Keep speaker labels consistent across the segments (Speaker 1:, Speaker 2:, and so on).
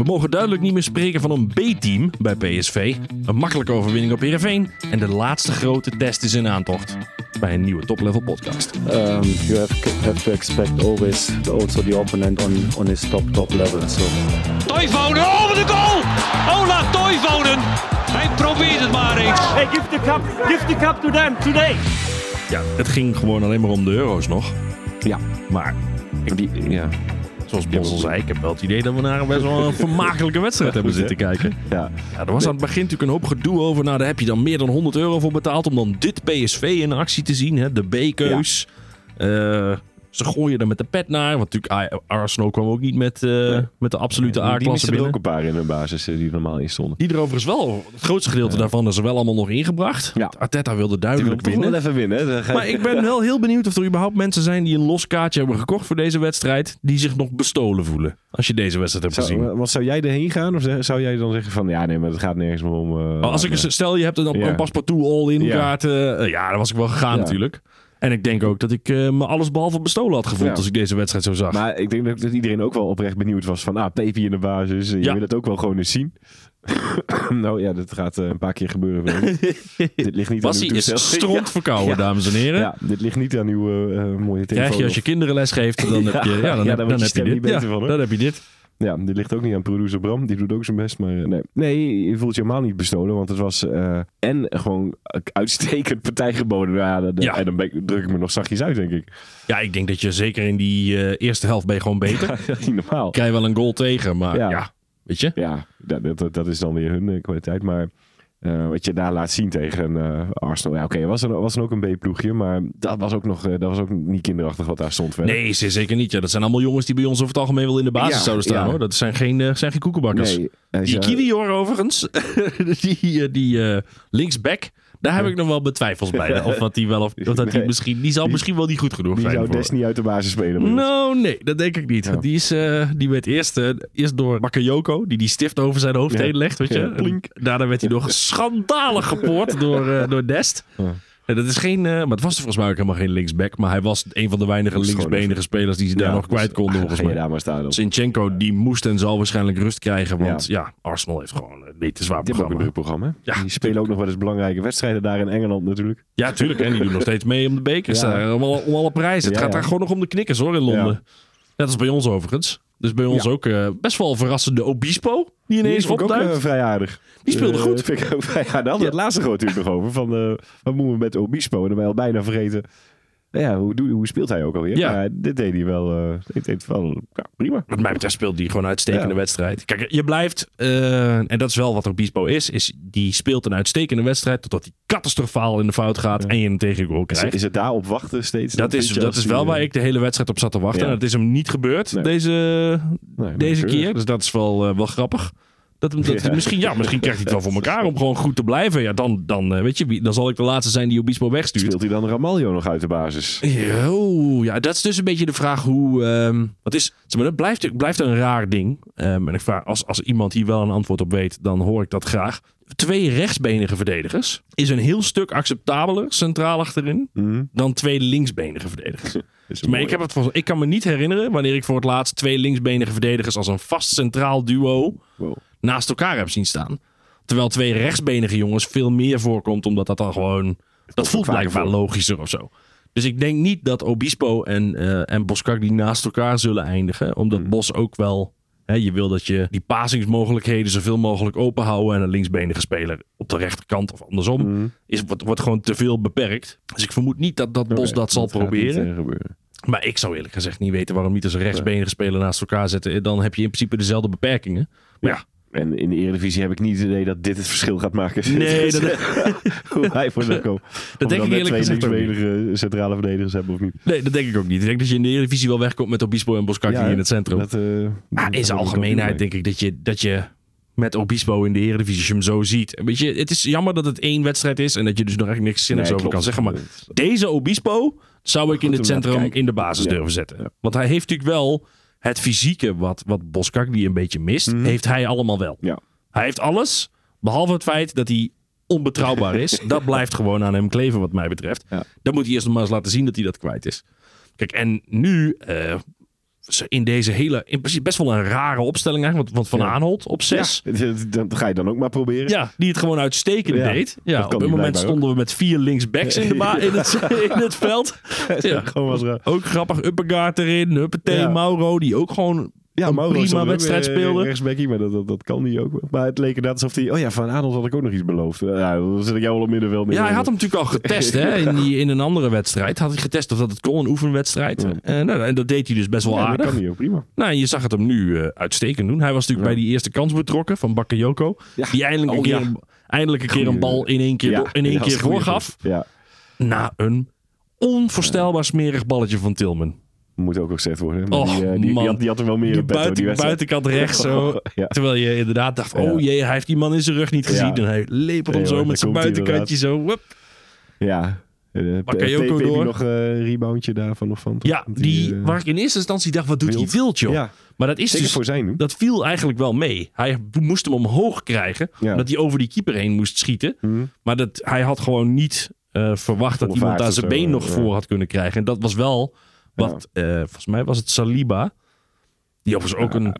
Speaker 1: We mogen duidelijk niet meer spreken van een B-team bij PSV. Een makkelijke overwinning op Heerenveen. En de laatste grote test is in aantocht. Bij een nieuwe Top Level podcast.
Speaker 2: um, you have, have to expect always also the opponent on, on his top top level. So
Speaker 3: Toivonen, oh wat een goal! Ola Toivonen! Hij probeert het maar eens.
Speaker 4: Hey, give the cup, give the cup to them today.
Speaker 1: Ja, het ging gewoon alleen maar om de euro's nog.
Speaker 5: Ja.
Speaker 1: Maar
Speaker 5: Die, ja.
Speaker 1: Zoals Bos al zei, ik heb wel het idee dat we naar best wel een vermakelijke wedstrijd hebben zitten kijken.
Speaker 5: Ja.
Speaker 1: Ja, er was aan het begin natuurlijk een hoop gedoe over. Nou, daar heb je dan meer dan 100 euro voor betaald om dan dit PSV in actie te zien. Hè? De B-keus. Eh, ze gooien er met de pet naar. Want natuurlijk Arsenal kwam ook niet met, eh, met de absolute
Speaker 5: Die
Speaker 1: A-klasse
Speaker 5: missen er
Speaker 1: binnen.
Speaker 5: ook een paar in de basis eh, die normaal in stonden.
Speaker 1: Die er overigens wel, het grootste gedeelte daarvan is er wel allemaal nog ingebracht.
Speaker 5: Ja.
Speaker 1: Arteta wilde
Speaker 5: Die wil
Speaker 1: duidelijk
Speaker 5: toch wel
Speaker 1: winnen.
Speaker 5: even winnen.
Speaker 1: Maar ik ben wel heel benieuwd of er überhaupt mensen zijn die een los kaartje hebben gekocht voor deze wedstrijd. Die zich nog bestolen voelen. Als je deze wedstrijd hebt gezien.
Speaker 5: Wat zou jij erheen gaan? Of zou jij dan zeggen van ja, nee, maar het gaat nergens meer om. eh,
Speaker 1: Als ik, stel je hebt een,
Speaker 5: Ja.
Speaker 1: een paspartout all-in
Speaker 5: Ja.
Speaker 1: kaart. ja, dan was ik wel gegaan natuurlijk. En ik denk ook dat ik eh, me alles behalve bestolen had gevoeld
Speaker 5: Ja.
Speaker 1: als ik deze wedstrijd zo zag.
Speaker 5: Maar ik denk dat, dat iedereen ook wel oprecht benieuwd was van ah, Pepi in de basis. Je
Speaker 1: Ja.
Speaker 5: wil het ook wel gewoon eens zien. nou ja, dat gaat eh, een paar keer gebeuren. dit ligt niet
Speaker 1: Bassie
Speaker 5: aan uw
Speaker 1: is
Speaker 5: toestel.
Speaker 1: stront verkouden,
Speaker 5: Ja.
Speaker 1: dames en heren.
Speaker 5: Ja, dit ligt niet aan uw eh, eh, mooie telefoon.
Speaker 1: Krijg je als je kinderen les geeft, dan heb je, ja, dan heb, dan
Speaker 5: je
Speaker 1: heb je dit.
Speaker 5: niet beter van,
Speaker 1: dan heb je dit.
Speaker 5: Ja, dit ligt ook niet aan producer Bram. Die doet ook zijn best. Maar eh, nee. nee, je voelt je helemaal niet bestolen. Want het was eh, en gewoon uitstekend partij geboden. Ja,
Speaker 1: Ja.
Speaker 5: En dan ben ik- druk ik me nog zachtjes uit, denk ik.
Speaker 1: Ja, ik denk dat je zeker in die eh, eerste helft ben je gewoon beter.
Speaker 5: niet normaal.
Speaker 1: Krijg je wel een goal tegen, maar ja,
Speaker 5: Ja.
Speaker 1: weet je.
Speaker 5: Ja, dat, dat, dat is dan weer hun kwaliteit. Maar eh, wat je daar laat zien tegen eh, Arsenal. Ja, oké, het was, er- was dan ook een B-ploegje. Maar dat was ook nog eh, dat was ook niet kinderachtig wat daar stond. verder.
Speaker 1: Nee, ze- zeker niet. Ja, dat zijn allemaal jongens die bij ons over het algemeen wel in de basis
Speaker 5: Ja,
Speaker 1: zouden staan.
Speaker 5: ja.
Speaker 1: hoor. Dat zijn geen, zijn geen koekenbakkers.
Speaker 5: Nee,
Speaker 1: Die Kiwi hoor overigens, die, die linksback, daar heb ik nog wel betwijfels bij. Of dat die wel, of, of dat die
Speaker 5: Nee.
Speaker 1: misschien, die zal
Speaker 5: Die-
Speaker 1: misschien wel niet goed genoeg
Speaker 5: Die
Speaker 1: zijn.
Speaker 5: zou
Speaker 1: voor-
Speaker 5: Des niet uit de basis spelen.
Speaker 1: Nou, nee, dat denk ik niet.
Speaker 5: Ja.
Speaker 1: Die, is, eh, die werd eerst, eh, eerst door Bakayoko, die die stift over zijn hoofd
Speaker 5: Ja.
Speaker 1: heen legt, weet je. Daarna werd hij nog schandalig gepoord door, eh, door Dest. Dat is geen, eh, maar het was volgens mij ook helemaal geen linksback, maar hij was een van de weinige linksbenige spelers die ze daar nog kwijt konden, volgens mij.
Speaker 5: daar maar staan. dan.
Speaker 1: Zinchenko, die moest en zal waarschijnlijk rust krijgen, want ja, Arsenal heeft gewoon een niet te zwaar
Speaker 5: ook een
Speaker 1: programma.
Speaker 5: programma.
Speaker 1: Ja,
Speaker 5: die spelen ook nog wel eens belangrijke wedstrijden daar in Engeland natuurlijk.
Speaker 1: Ja, tuurlijk. En die doen nog steeds mee om de bekers. Daar, om, alle, prijzen. Het gaat daar gewoon nog om de knikkers hoor in Londen. Net als bij ons overigens. Dus bij ons
Speaker 5: Ja.
Speaker 1: ook eh, best wel verrassende Obispo. Die ineens
Speaker 5: vond ik ook
Speaker 1: opduikt.
Speaker 5: eh, vrij aardig.
Speaker 1: Die speelde
Speaker 5: Eh,
Speaker 1: goed.
Speaker 5: vind ik vrij aardig. Daar hadden we het laatste gewoon natuurlijk nog over. Van, wat moeten we met Obispo? En dan ben je al bijna vergeten. Ja, hoe, hoe speelt hij ook alweer?
Speaker 1: Ja.
Speaker 5: Maar dit deed hij wel, eh, dit deed hij wel ja, prima.
Speaker 1: Wat mij betreft speelt die gewoon een uitstekende
Speaker 5: Ja.
Speaker 1: wedstrijd. Kijk, je blijft, eh, en dat is wel wat Obispo is, is die speelt een uitstekende wedstrijd totdat hij catastrofaal in de fout gaat en je een tegengoal
Speaker 5: Is,
Speaker 1: krijgt.
Speaker 5: is het daarop wachten steeds?
Speaker 1: dat is, dat is wel
Speaker 5: eh,
Speaker 1: waar ik de hele wedstrijd op zat te wachten. En dat is hem niet gebeurd
Speaker 5: Nee.
Speaker 1: deze,
Speaker 5: nee,
Speaker 1: deze keer. Dus dat is wel, eh, wel grappig. Dat, hem- dat,
Speaker 5: Ja.
Speaker 1: misschien, ja, misschien krijgt hij het wel voor elkaar om gewoon goed te blijven. Ja, dan, dan, eh, weet je, dan zal ik de laatste zijn die Obispo wegstuurt.
Speaker 5: Speelt hij dan Ramaljo nog uit de basis?
Speaker 1: Ja, dat is dus een beetje de vraag hoe. ehm wat is, zeg maar, dat blijft, blijft een raar ding. Ehm, en ik vraag, als, als iemand hier wel een antwoord op weet, dan hoor ik dat graag. Twee rechtsbenige verdedigers is een heel stuk acceptabeler centraal achterin
Speaker 5: Mhm.
Speaker 1: dan twee linksbenige verdedigers.
Speaker 5: Is
Speaker 1: Maar ik, heb het, volgens- ik kan me niet herinneren wanneer ik voor het laatst twee linksbenige verdedigers als een vast centraal duo
Speaker 5: Wow.
Speaker 1: Naast elkaar heb zien staan. Terwijl twee rechtsbenige jongens veel meer voorkomt, omdat dat dan gewoon. Dat voelt blijkbaar logischer of zo. Dus ik denk niet dat Obispo en, eh en Boskak die naast elkaar zullen eindigen. Omdat
Speaker 5: Hmm.
Speaker 1: Bos ook wel. Hè, je wil dat je die pasingsmogelijkheden zoveel mogelijk open houden. En een linksbenige speler op de rechterkant of andersom.
Speaker 5: Mhm.
Speaker 1: Is, wordt, wordt gewoon te veel beperkt. Dus ik vermoed niet dat, dat Bos dat zal proberen.
Speaker 5: eh, gebeuren.
Speaker 1: Maar ik zou eerlijk gezegd niet weten waarom niet als een rechtsbenige speler naast elkaar zetten. Dan heb je in principe dezelfde beperkingen. Maar ja,
Speaker 5: En in de Eredivisie heb ik niet het idee dat dit het verschil gaat maken.
Speaker 1: Nee, dat-
Speaker 5: Hoe hij voor komen. Of we
Speaker 1: denk ik eerlijk
Speaker 5: twee
Speaker 1: gezegd ook
Speaker 5: linksbenige centrale verdedigers hebben of niet.
Speaker 1: Nee, dat denk ik ook niet. Ik denk dat je in de Eredivisie wel wegkomt met Obispo en Boskak hier in het centrum.
Speaker 5: Dat, eh,
Speaker 1: maar
Speaker 5: dat
Speaker 1: in zijn algemeenheid denk ik dat je, dat je met Obispo in de Eredivisie, als je hem zo ziet. Weet je, het is jammer dat het één wedstrijd is en dat je dus nog echt niks zinnigs
Speaker 5: Nee,
Speaker 1: over kan zeggen. Maar deze Obispo zou ik in het centrum in de basis
Speaker 5: Ja.
Speaker 1: durven zetten.
Speaker 5: Ja.
Speaker 1: Want hij heeft natuurlijk wel het fysieke wat, wat Boskak die een beetje mist, heeft hij allemaal wel.
Speaker 5: Mhm. Ja.
Speaker 1: Hij heeft alles, behalve het feit dat hij onbetrouwbaar is. dat blijft gewoon aan hem kleven wat mij betreft.
Speaker 5: Ja.
Speaker 1: Dan moet hij eerst nog maar eens laten zien dat hij dat kwijt is. Kijk, en nu, eh, in deze hele, in principe best wel een rare opstelling eigenlijk. Want, Van
Speaker 5: Ja.
Speaker 1: Aanholt op zes.
Speaker 5: Ja, dat- ga je dan ook maar proberen.
Speaker 1: Ja, die het gewoon uitstekend
Speaker 5: Ja,
Speaker 1: deed. Ja, op een moment stonden we met vier linksbacks in, de ba- in, het, in het veld. Ja.
Speaker 5: Gewoon was
Speaker 1: Ook grappig, Uppegaard erin, Huppatee. Mauro, die ook gewoon
Speaker 5: Ja,
Speaker 1: een
Speaker 5: Mauro
Speaker 1: prima wedstrijd
Speaker 5: eh,
Speaker 1: speelde.
Speaker 5: Rechtsbackie, maar dat, dat, dat kan hij ook wel. Maar het leek inderdaad alsof hij... Oh ja, Van Adels had ik ook nog iets beloofd. Ja, dan zit ik jou wel op middenveld.
Speaker 1: Ja, hij had hem natuurlijk al getest hè, in, die, in een andere wedstrijd. Had hij getest of dat het kon, een oefenwedstrijd.
Speaker 5: Ja.
Speaker 1: En, nou, en dat deed hij dus best wel
Speaker 5: Ja, dat
Speaker 1: aardig.
Speaker 5: kan hij ook prima.
Speaker 1: Nou, en je zag het hem nu eh, uitstekend doen. Hij was natuurlijk
Speaker 5: Ja.
Speaker 1: bij die eerste kans betrokken van Bakayoko.
Speaker 5: Ja.
Speaker 1: Die eindelijk een
Speaker 5: Oh,
Speaker 1: keer, eindelijk een, keer een bal in één keer,
Speaker 5: Ja,
Speaker 1: in één
Speaker 5: dat
Speaker 1: keer voorgaf. Na een onvoorstelbaar smerig balletje van Tilman.
Speaker 5: Moet ook gezegd worden. Maar die, eh, die, die, had, die had er wel meer
Speaker 1: Die buiten,
Speaker 5: die
Speaker 1: buitenkant rechts zo.
Speaker 5: Ja.
Speaker 1: Terwijl je inderdaad dacht, oh jee, hij heeft die man in zijn rug niet gezien. En hij lepelt hem zo met zijn
Speaker 5: hij
Speaker 1: buitenkantje zo. Wup.
Speaker 5: Ja.
Speaker 1: Bakayoko door.
Speaker 5: nog een reboundje daarvan nog van?
Speaker 1: Ja, die,
Speaker 5: eh,
Speaker 1: waar ik in eerste instantie dacht, wat doet die
Speaker 5: wild.
Speaker 1: wild, joh.
Speaker 5: Ja,
Speaker 1: Maar dat is
Speaker 5: zeker
Speaker 1: dus,
Speaker 5: voor zijn doen.
Speaker 1: dat viel eigenlijk wel mee. Hij moest hem omhoog krijgen,
Speaker 5: Ja.
Speaker 1: omdat hij over die keeper heen moest schieten.
Speaker 5: Hm.
Speaker 1: Maar dat, hij had gewoon niet eh, verwacht dat iemand daar
Speaker 5: of
Speaker 1: zijn been nog
Speaker 5: ja.
Speaker 1: voor had kunnen krijgen. En dat was wel wat, eh, volgens mij was het Saliba. Die overigens ook een,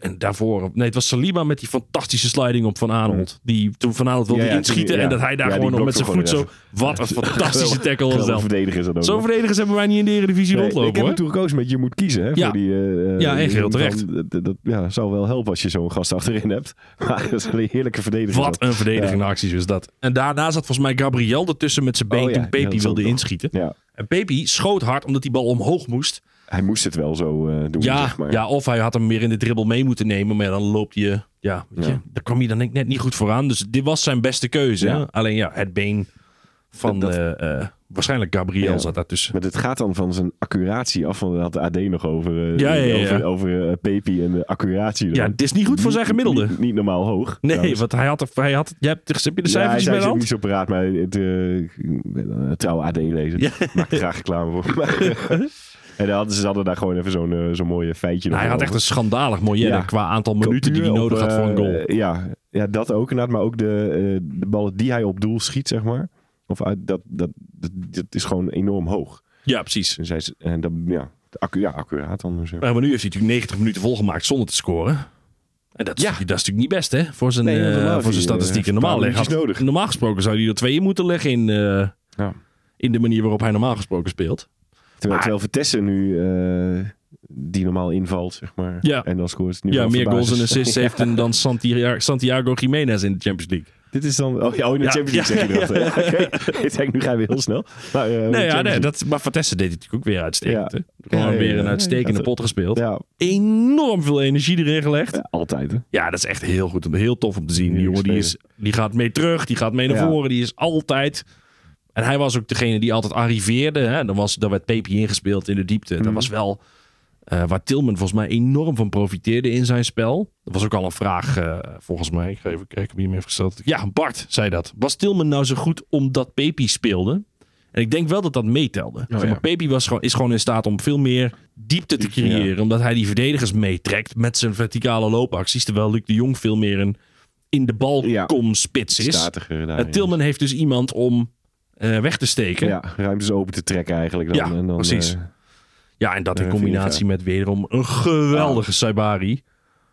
Speaker 1: en daarvoor, nee het was Saliba met die fantastische sliding op Van Aanholt. Die toen Van Aanholt wilde
Speaker 5: Ja, ja,
Speaker 1: inschieten
Speaker 5: ja.
Speaker 1: en dat hij daar gewoon nog met zijn voet zo, wat een fantastische tackle was dat. Zo'n verdedigers hebben wij niet in de Eredivisie
Speaker 5: Nee,
Speaker 1: rondlopen
Speaker 5: ik heb
Speaker 1: hoor.
Speaker 5: toen gekozen met je moet kiezen. Hè,
Speaker 1: Ja.
Speaker 5: voor die, eh,
Speaker 1: Ja,
Speaker 5: van-
Speaker 1: terecht.
Speaker 5: Dat, ja, zou wel helpen als je zo'n gast achterin hebt. Maar dat is een heerlijke verdediger.
Speaker 1: Wat een verdedigende acties was dat. En daarna zat volgens mij Gabriel ertussen met zijn been
Speaker 5: Oh ja,
Speaker 1: toen Pepi wilde inschieten. En Pepi schoot hard omdat die bal omhoog moest.
Speaker 5: Hij moest het wel zo eh, doen,
Speaker 1: Ja,
Speaker 5: zeg maar.
Speaker 1: ja, of hij had hem meer in de dribbel mee moeten nemen. Maar dan loopt hij... eh, Ja, weet je,
Speaker 5: Ja.
Speaker 1: daar kwam hij dan net niet goed vooraan. Dus dit was zijn beste keuze.
Speaker 5: Ja.
Speaker 1: Alleen ja, het been van
Speaker 5: Dat-
Speaker 1: eh, waarschijnlijk Gabriel
Speaker 5: Ja.
Speaker 1: zat daartussen.
Speaker 5: Maar het gaat dan van zijn accuratie af. Want daar had de AD nog over.
Speaker 1: Ja, ja, ja, ja.
Speaker 5: Over, over Pepi en de accuratie.
Speaker 1: Ja, het is niet goed voor zijn gemiddelde.
Speaker 5: Niet, niet normaal hoog.
Speaker 1: Nee,
Speaker 5: trouwens.
Speaker 1: want hij had, hij had je hebt, heb je de
Speaker 5: Ja,
Speaker 1: cijfers
Speaker 5: hij
Speaker 1: bij de hand?
Speaker 5: niet zo paraat, maar het uh, trouw AD lezen.
Speaker 1: Ja.
Speaker 5: Maak er graag reclame voor. En dan hadden ze hadden daar gewoon even zo'n eh, zo'n mooie feitje.
Speaker 1: Nou, hij had
Speaker 5: over.
Speaker 1: echt een schandalig moyenne
Speaker 5: Ja.
Speaker 1: qua aantal minuten die hij nodig
Speaker 5: op,
Speaker 1: had voor een goal.
Speaker 5: eh, ja, ja, dat ook inderdaad. Maar ook de, eh, de ballen die hij op doel schiet, zeg maar. Of uit, dat, dat, dat, dat is gewoon enorm hoog.
Speaker 1: ja, precies.
Speaker 5: Hij is, en dat, ja, accu, ja, accuraat dan. Dus, ja.
Speaker 1: Maar nu heeft hij natuurlijk 90 minuten volgemaakt zonder te scoren. En dat is,
Speaker 5: Ja.
Speaker 1: dat is natuurlijk niet best, hè? Voor zijn,
Speaker 5: Nee,
Speaker 1: voor zijn statistieken. Normaal,
Speaker 5: nodig.
Speaker 1: normaal gesproken zou hij er twee in moeten leggen in,
Speaker 5: Ja.
Speaker 1: in de manier waarop hij normaal gesproken speelt.
Speaker 5: Terwijl, terwijl Vitesse nu, eh, die normaal invalt, zeg maar.
Speaker 1: Ja.
Speaker 5: En dan scoort nu
Speaker 1: ja, meer goals en
Speaker 5: is.
Speaker 1: assists heeft dan- dan Santiago, Santiago Jiménez in de Champions League.
Speaker 5: Dit is dan... Oh, ja, oh in de
Speaker 1: Ja,
Speaker 5: Champions League
Speaker 1: ja,
Speaker 5: zeg je dat.
Speaker 1: ja,
Speaker 5: hè? Oké. Ik denk, nu gaan we heel snel. Maar, eh,
Speaker 1: Nee, ja, nee, dat, maar Vitesse deed het natuurlijk ook weer uitstekend.
Speaker 5: Ja.
Speaker 1: Gewoon
Speaker 5: Ja, ja,
Speaker 1: weer
Speaker 5: ja,
Speaker 1: een
Speaker 5: ja.
Speaker 1: uitstekende pot gespeeld.
Speaker 5: Ja,
Speaker 1: Enorm veel energie erin gelegd.
Speaker 5: ja, altijd. Hè?
Speaker 1: Ja, dat is echt heel goed. Heel tof om te zien. Die jongen die, is, die gaat mee terug. Die gaat mee naar
Speaker 5: Ja.
Speaker 1: voren. Die is altijd... En hij was ook degene die altijd arriveerde. Hè? Dan, was, dan werd Pepi ingespeeld in de diepte. Dat
Speaker 5: Mhm.
Speaker 1: was wel eh, waar Tilman volgens mij enorm van profiteerde in zijn spel. Dat was ook al een vraag eh, volgens mij. Ik ga even kijken wie hem heeft gesteld. Ja, Bart zei dat. Was Tilman nou zo goed omdat Pepi speelde? En ik denk wel dat dat meetelde. zeg maar,
Speaker 5: Oh, ja.
Speaker 1: Pepi was gewoon, is gewoon in staat om veel meer diepte te creëren. Omdat hij die verdedigers meetrekt met zijn verticale loopacties. Terwijl Luc de Jong veel meer een in de bal
Speaker 5: Ja.
Speaker 1: kom spits is.
Speaker 5: Statiger daar.
Speaker 1: En Tilman heeft dus iemand om eh, weg te steken. Ja,
Speaker 5: Ja, ruimtes open te trekken eigenlijk. Dan.
Speaker 1: Ja,
Speaker 5: en dan,
Speaker 1: precies.
Speaker 5: eh,
Speaker 1: en dat in
Speaker 5: Eh,
Speaker 1: combinatie met wederom een geweldige Saibari.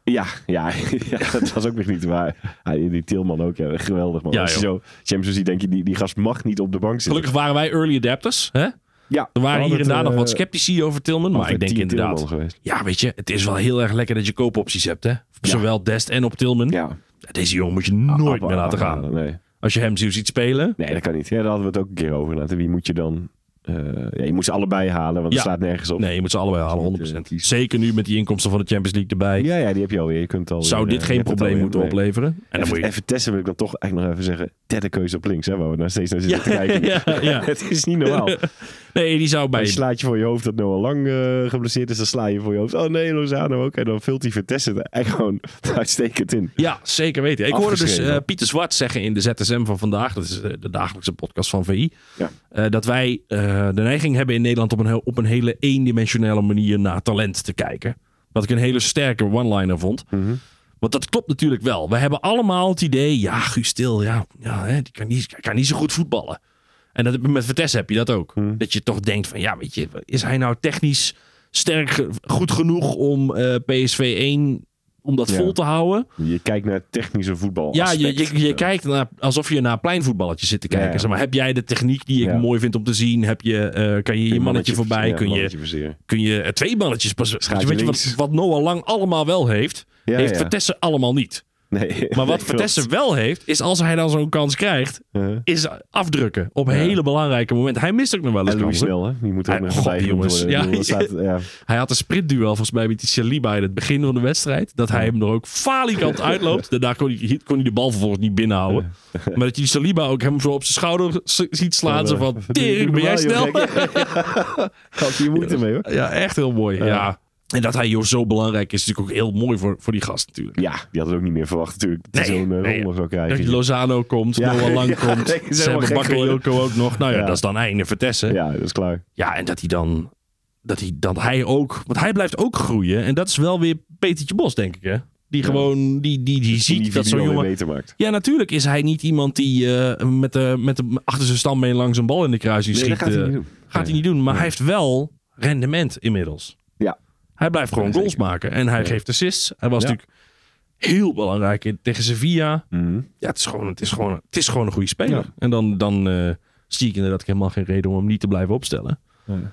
Speaker 5: ja, ja, ja, dat was ook weer niet waar. Die Tilman ook, ja, geweldig man.
Speaker 1: Ja,
Speaker 5: Als je zo Champions ziet, denk je, die, die gast mag niet op de bank zitten.
Speaker 1: Gelukkig waren wij early adapters. Hè?
Speaker 5: ja,
Speaker 1: Er waren hier en daar nog wat sceptici over Tilman. Maar ik denk inderdaad... Ja, weet je, het is wel heel erg lekker dat je koopopties hebt. Hè? Zowel Dest en op Tilman.
Speaker 5: Ja.
Speaker 1: Deze jongen moet je nooit meer laten gaan.
Speaker 5: Nee.
Speaker 1: Als je hem zo ziet spelen.
Speaker 5: nee, dat kan niet. Ja, daar hadden we het ook een keer over. Laten. Wie moet je dan... eh, ja, je moet ze allebei halen, want
Speaker 1: Ja.
Speaker 5: het staat nergens op.
Speaker 1: Nee, je moet ze allebei halen,
Speaker 5: Niet,
Speaker 1: 100%.
Speaker 5: eh, kiezen.
Speaker 1: Zeker nu met die inkomsten van de Champions League erbij.
Speaker 5: Ja, ja, die heb je alweer. Je kunt al
Speaker 1: Zou dit geen probleem moeten opleveren? En dan moet je...
Speaker 5: even testen wil ik dan toch eigenlijk nog even zeggen. Derde keuze op links, hè, waar we nou steeds naar zitten
Speaker 1: Ja,
Speaker 5: te kijken. Het is niet normaal.
Speaker 1: Nee, die zou bij...
Speaker 5: Je slaat je voor je hoofd dat Noah Lang eh geblesseerd is. Dan sla je voor je hoofd. Oh nee, Lozano ook. En dan vult hij Vitesse er echt gewoon uitstekend in.
Speaker 1: Ja, zeker weten. Ik hoorde dus eh, Pieter Zwart zeggen in de ZSM van vandaag, dat is eh, de dagelijkse podcast van VI,
Speaker 5: Ja.
Speaker 1: dat wij de neiging hebben in Nederland op een, heel- op een hele eendimensionele manier naar talent te kijken. Wat ik een hele sterke one-liner vond.
Speaker 5: Mhm.
Speaker 1: Want dat klopt natuurlijk wel. We hebben allemaal het idee, ja, Guus Til, ja, ja hè, die kan niet, kan niet zo goed voetballen. En dat, met Vitesse heb je dat ook.
Speaker 5: Mhm.
Speaker 1: Dat je toch denkt van, ja, weet je, is hij nou technisch sterk, goed genoeg om eh, PSV 1 om dat
Speaker 5: Ja.
Speaker 1: vol te houden.
Speaker 5: Je kijkt naar technische voetbal.
Speaker 1: Ja, je, je, je kijkt naar, alsof je naar pleinvoetballetjes zit te kijken.
Speaker 5: Ja, ja.
Speaker 1: Zeg maar, heb jij de techniek die ik mooi vind om te zien? Heb je, eh, kan je je mannetje voorbij? kun, je, kun je eh, twee mannetjes pas?
Speaker 5: Schaatje
Speaker 1: Weet je wat, wat Noah Lang allemaal wel heeft, heeft
Speaker 5: ja.
Speaker 1: Vertessen allemaal niet.
Speaker 5: Nee.
Speaker 1: Maar wat
Speaker 5: klopt.
Speaker 1: wel heeft, is als hij dan zo'n kans krijgt, is afdrukken op hele belangrijke momenten. Hij mist ook nog wel eens kansen.
Speaker 5: Snel, hè? Die moet er ook
Speaker 1: Ja,
Speaker 5: nog
Speaker 1: god,
Speaker 5: bij
Speaker 1: jongens. Ja,
Speaker 5: staat- ja.
Speaker 1: Hij had een sprintduel volgens mij met die Saliba in het begin van de wedstrijd. Dat hij hem er ook falikant uitloopt. Daarna kon hij, kon hij de bal vervolgens niet binnenhouden. Maar dat je die Saliba ook hem zo op zijn schouder ziet slaan. Zo van, tering, ben jij snel?
Speaker 5: Had je moeite mee, hoor.
Speaker 1: Ja, echt heel mooi. Ja. En dat hij joh, zo belangrijk is, is natuurlijk ook heel mooi voor, voor die gast natuurlijk.
Speaker 5: Ja, die had het ook niet meer verwacht natuurlijk. Dat hij
Speaker 1: Nee,
Speaker 5: zo'n
Speaker 1: nee.
Speaker 5: rol zou krijgen.
Speaker 1: Dat je Lozano komt,
Speaker 5: Ja,
Speaker 1: Noah Lang
Speaker 5: ja,
Speaker 1: komt.
Speaker 5: nee, is
Speaker 1: ze hebben ook nog. Nou ja,
Speaker 5: Ja.
Speaker 1: dat is dan einde Vertessen. Ja.
Speaker 5: Ja, dat is klaar.
Speaker 1: en dat hij dan... Dat hij, dat hij ook... Want hij blijft ook groeien. En dat is wel weer Petertje Bos, denk ik, hè? Die gewoon... Die, die, die ziet dat zo'n jongen...
Speaker 5: beter maakt.
Speaker 1: Ja, natuurlijk is hij niet iemand die eh, met, de, met de, achter zijn stambeen langs een bal in de kruising
Speaker 5: Nee,
Speaker 1: schiet.
Speaker 5: dat gaat hij
Speaker 1: eh,
Speaker 5: niet doen.
Speaker 1: gaat hij niet doen. Maar hij heeft wel rendement inmiddels. Hij blijft gewoon goals maken. En hij geeft assists. Hij was natuurlijk heel belangrijk in, tegen Sevilla.
Speaker 5: Mhm.
Speaker 1: Ja, het is gewoon, het is gewoon, het is gewoon een goede speler. En dan, dan eh, zie ik inderdaad helemaal geen reden om hem niet te blijven opstellen.
Speaker 5: Ja,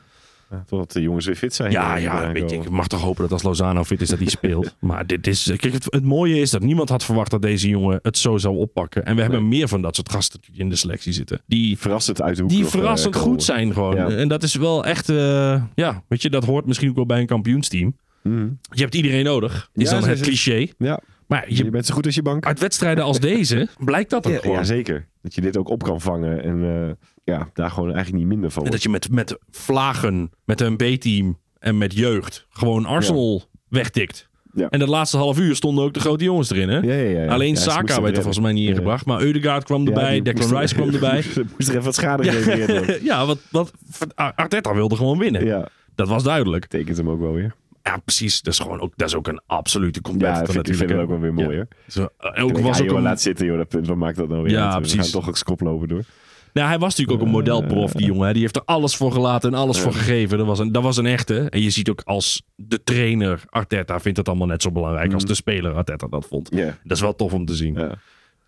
Speaker 5: totdat de jongens weer fit zijn.
Speaker 1: Ja,
Speaker 5: eh,
Speaker 1: ja, weet je, ik mag toch hopen dat als Lozano fit is dat hij speelt. maar dit is, kijk, het, het mooie is dat niemand had verwacht dat deze jongen het zo zou oppakken. En we hebben meer van dat soort gasten in de selectie zitten. Die,
Speaker 5: Verrassend uit de hoek
Speaker 1: die
Speaker 5: eh,
Speaker 1: verrassend goed zijn gewoon.
Speaker 5: Ja.
Speaker 1: En dat is wel echt, eh, ja, weet je, dat hoort misschien ook wel bij een kampioensteam.
Speaker 5: Mhm.
Speaker 1: Je hebt iedereen nodig, is
Speaker 5: Ja,
Speaker 1: dan het. cliché.
Speaker 5: Ja,
Speaker 1: Maar
Speaker 5: je,
Speaker 1: je,
Speaker 5: bent zo goed als je bank.
Speaker 1: uit wedstrijden als deze blijkt dat ook
Speaker 5: Ja,
Speaker 1: gewoon.
Speaker 5: ja, zeker. Dat je dit ook op kan vangen en eh, ja, daar gewoon eigenlijk niet minder van
Speaker 1: En dat je met, met vlagen, met een B-team en met jeugd gewoon Arsenal wegtikt.
Speaker 5: Ja.
Speaker 1: En dat laatste half uur stonden ook de grote jongens erin. Hè?
Speaker 5: Ja, ja, ja, ja.
Speaker 1: Alleen
Speaker 5: Ja,
Speaker 1: Saka werd er
Speaker 5: redden.
Speaker 1: volgens mij niet
Speaker 5: Ja.
Speaker 1: ingebracht. Maar Eudegaard kwam erbij, Declan Rice kwam erbij.
Speaker 5: moest er even wat schade gegeven worden.
Speaker 1: ja, wat, wat, Arteta wilde gewoon winnen.
Speaker 5: Ja,
Speaker 1: Dat was duidelijk.
Speaker 5: tekent hem ook wel weer.
Speaker 1: Ja, precies. Dat is, gewoon ook, dat is ook een absolute
Speaker 5: Ja,
Speaker 1: competitor
Speaker 5: dat vind ik
Speaker 1: natuurlijk.
Speaker 5: vind ik ook wel weer mooi. hè.
Speaker 1: Zo, ook
Speaker 5: Ik
Speaker 1: was
Speaker 5: ja,
Speaker 1: ook
Speaker 5: joh,
Speaker 1: een,
Speaker 5: laat zitten, joh. Dat, punt, wat maakt dat nou weer
Speaker 1: Ja,
Speaker 5: uit? We
Speaker 1: precies.
Speaker 5: gaan toch ook skoplopen door.
Speaker 1: Nou, hij was natuurlijk ook een modelprof, die jongen. hè. Die heeft er alles voor gelaten en alles voor gegeven. Dat was, een, dat was een echte. En je ziet ook als de trainer Arteta vindt het allemaal net zo belangrijk als de speler Arteta dat vond.
Speaker 5: Mhm. Ja.
Speaker 1: Dat is wel tof om te zien.
Speaker 5: Ja.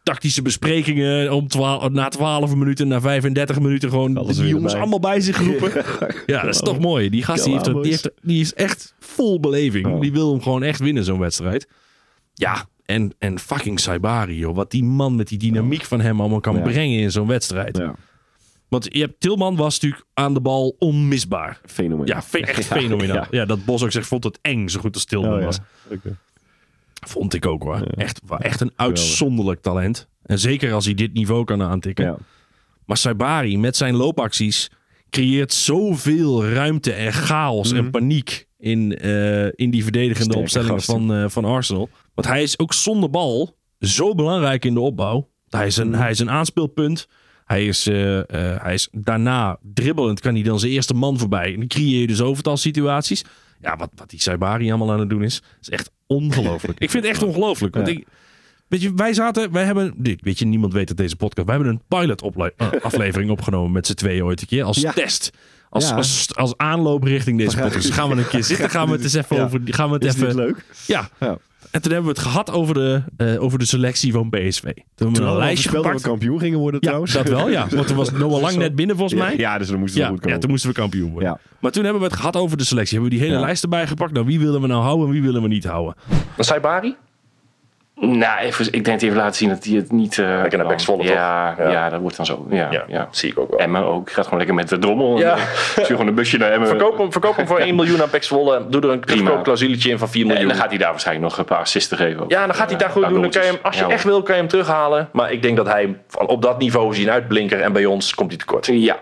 Speaker 1: Tactische besprekingen om twa- na 12 minuten, na 35 minuten gewoon
Speaker 5: Alles
Speaker 1: die jongens
Speaker 5: erbij.
Speaker 1: allemaal bij zich roepen. Ja, dat is toch mooi. Die gast die heeft, die, heeft, die is echt vol beleving. Die wil hem gewoon echt winnen, zo'n wedstrijd. Ja, en, en fucking Saibari, joh. Wat die man met die dynamiek van hem allemaal kan
Speaker 5: Ja.
Speaker 1: brengen in zo'n wedstrijd.
Speaker 5: Ja,
Speaker 1: Want je hebt, Tilman was natuurlijk aan de bal onmisbaar.
Speaker 5: fenomenaal.
Speaker 1: Ja, fe- echt fenomenaal. Ja.
Speaker 5: Ja.
Speaker 1: dat Bos ook zegt, vond het eng, zo goed als Tilman
Speaker 5: Oh,
Speaker 1: was. Vond ik ook hoor. Echt, echt een uitzonderlijk talent. En zeker als hij dit niveau kan aantikken. Maar Saibari met zijn loopacties creëert zoveel ruimte en chaos en paniek in, eh, in die verdedigende
Speaker 5: Sterke
Speaker 1: opstellingen
Speaker 5: gasten.
Speaker 1: van, eh, van Arsenal. Want hij is ook zonder bal zo belangrijk in de opbouw. Hij is een, hij is een aanspeelpunt. Hij is, eh, hij is daarna dribbelend, kan hij dan zijn eerste man voorbij. En dan creëer je dus overtal situaties. Ja, wat, wat die Saibari allemaal aan het doen is, is echt ongelooflijk. ik vind het echt ongelooflijk. Want
Speaker 5: Ja.
Speaker 1: ik, Weet je, wij zaten, wij hebben, dit, weet je, niemand weet dat deze podcast, wij hebben een pilot eh, aflevering opgenomen met z'n tweeën ooit een keer als
Speaker 5: Ja.
Speaker 1: test. Als,
Speaker 5: Ja.
Speaker 1: als, als aanloop richting deze podcast. Gaan we een keer zitten, gaan we het eens even
Speaker 5: Ja.
Speaker 1: over, gaan we het
Speaker 5: Is
Speaker 1: even,
Speaker 5: leuk?
Speaker 1: ja. En toen hebben we het gehad over de, eh, over de selectie van PSV. Toen hebben we een lijstje
Speaker 5: dat we
Speaker 1: gepakt.
Speaker 5: kampioen gingen worden
Speaker 1: Ja,
Speaker 5: trouwens.
Speaker 1: dat wel, ja. Want toen was Noah Lang net binnen volgens mij.
Speaker 5: Ja, dus dan moesten we
Speaker 1: Ja,
Speaker 5: goed komen.
Speaker 1: ja, toen moesten we kampioen worden.
Speaker 5: Ja.
Speaker 1: Maar toen hebben we het gehad over de selectie. Hebben we die hele
Speaker 5: Ja.
Speaker 1: lijst erbij gepakt. Nou, wie willen we nou houden en wie willen we niet houden?
Speaker 6: Saibari?
Speaker 7: Nou, even, ik denk dat hij heeft laten zien dat hij het niet... eh
Speaker 6: Lekker naar Zwolle,
Speaker 7: ja,
Speaker 6: toch? Ja.
Speaker 7: ja. dat wordt dan zo. Ja, ja.
Speaker 6: Ja, zie ik ook wel.
Speaker 7: Emmen ook. Gaat gewoon lekker met de drommel.
Speaker 6: Ja.
Speaker 7: Ja. Stuur gewoon een busje naar Emmen.
Speaker 6: Verkoop hem, verkoop hem voor 1 miljoen aan Pek Zwolle. Doe er een
Speaker 7: Prima.
Speaker 6: terugkoopclausuletje in van 4
Speaker 7: En
Speaker 6: miljoen.
Speaker 7: dan gaat hij daar waarschijnlijk nog een paar assisten geven. ook.
Speaker 6: ja, dan gaat hij daar goed doen. Dan kan je hem, als je echt wil, kan je hem terughalen. Maar ik denk dat hij op dat niveau zien uitblinker. En bij ons komt hij tekort.
Speaker 7: Ja.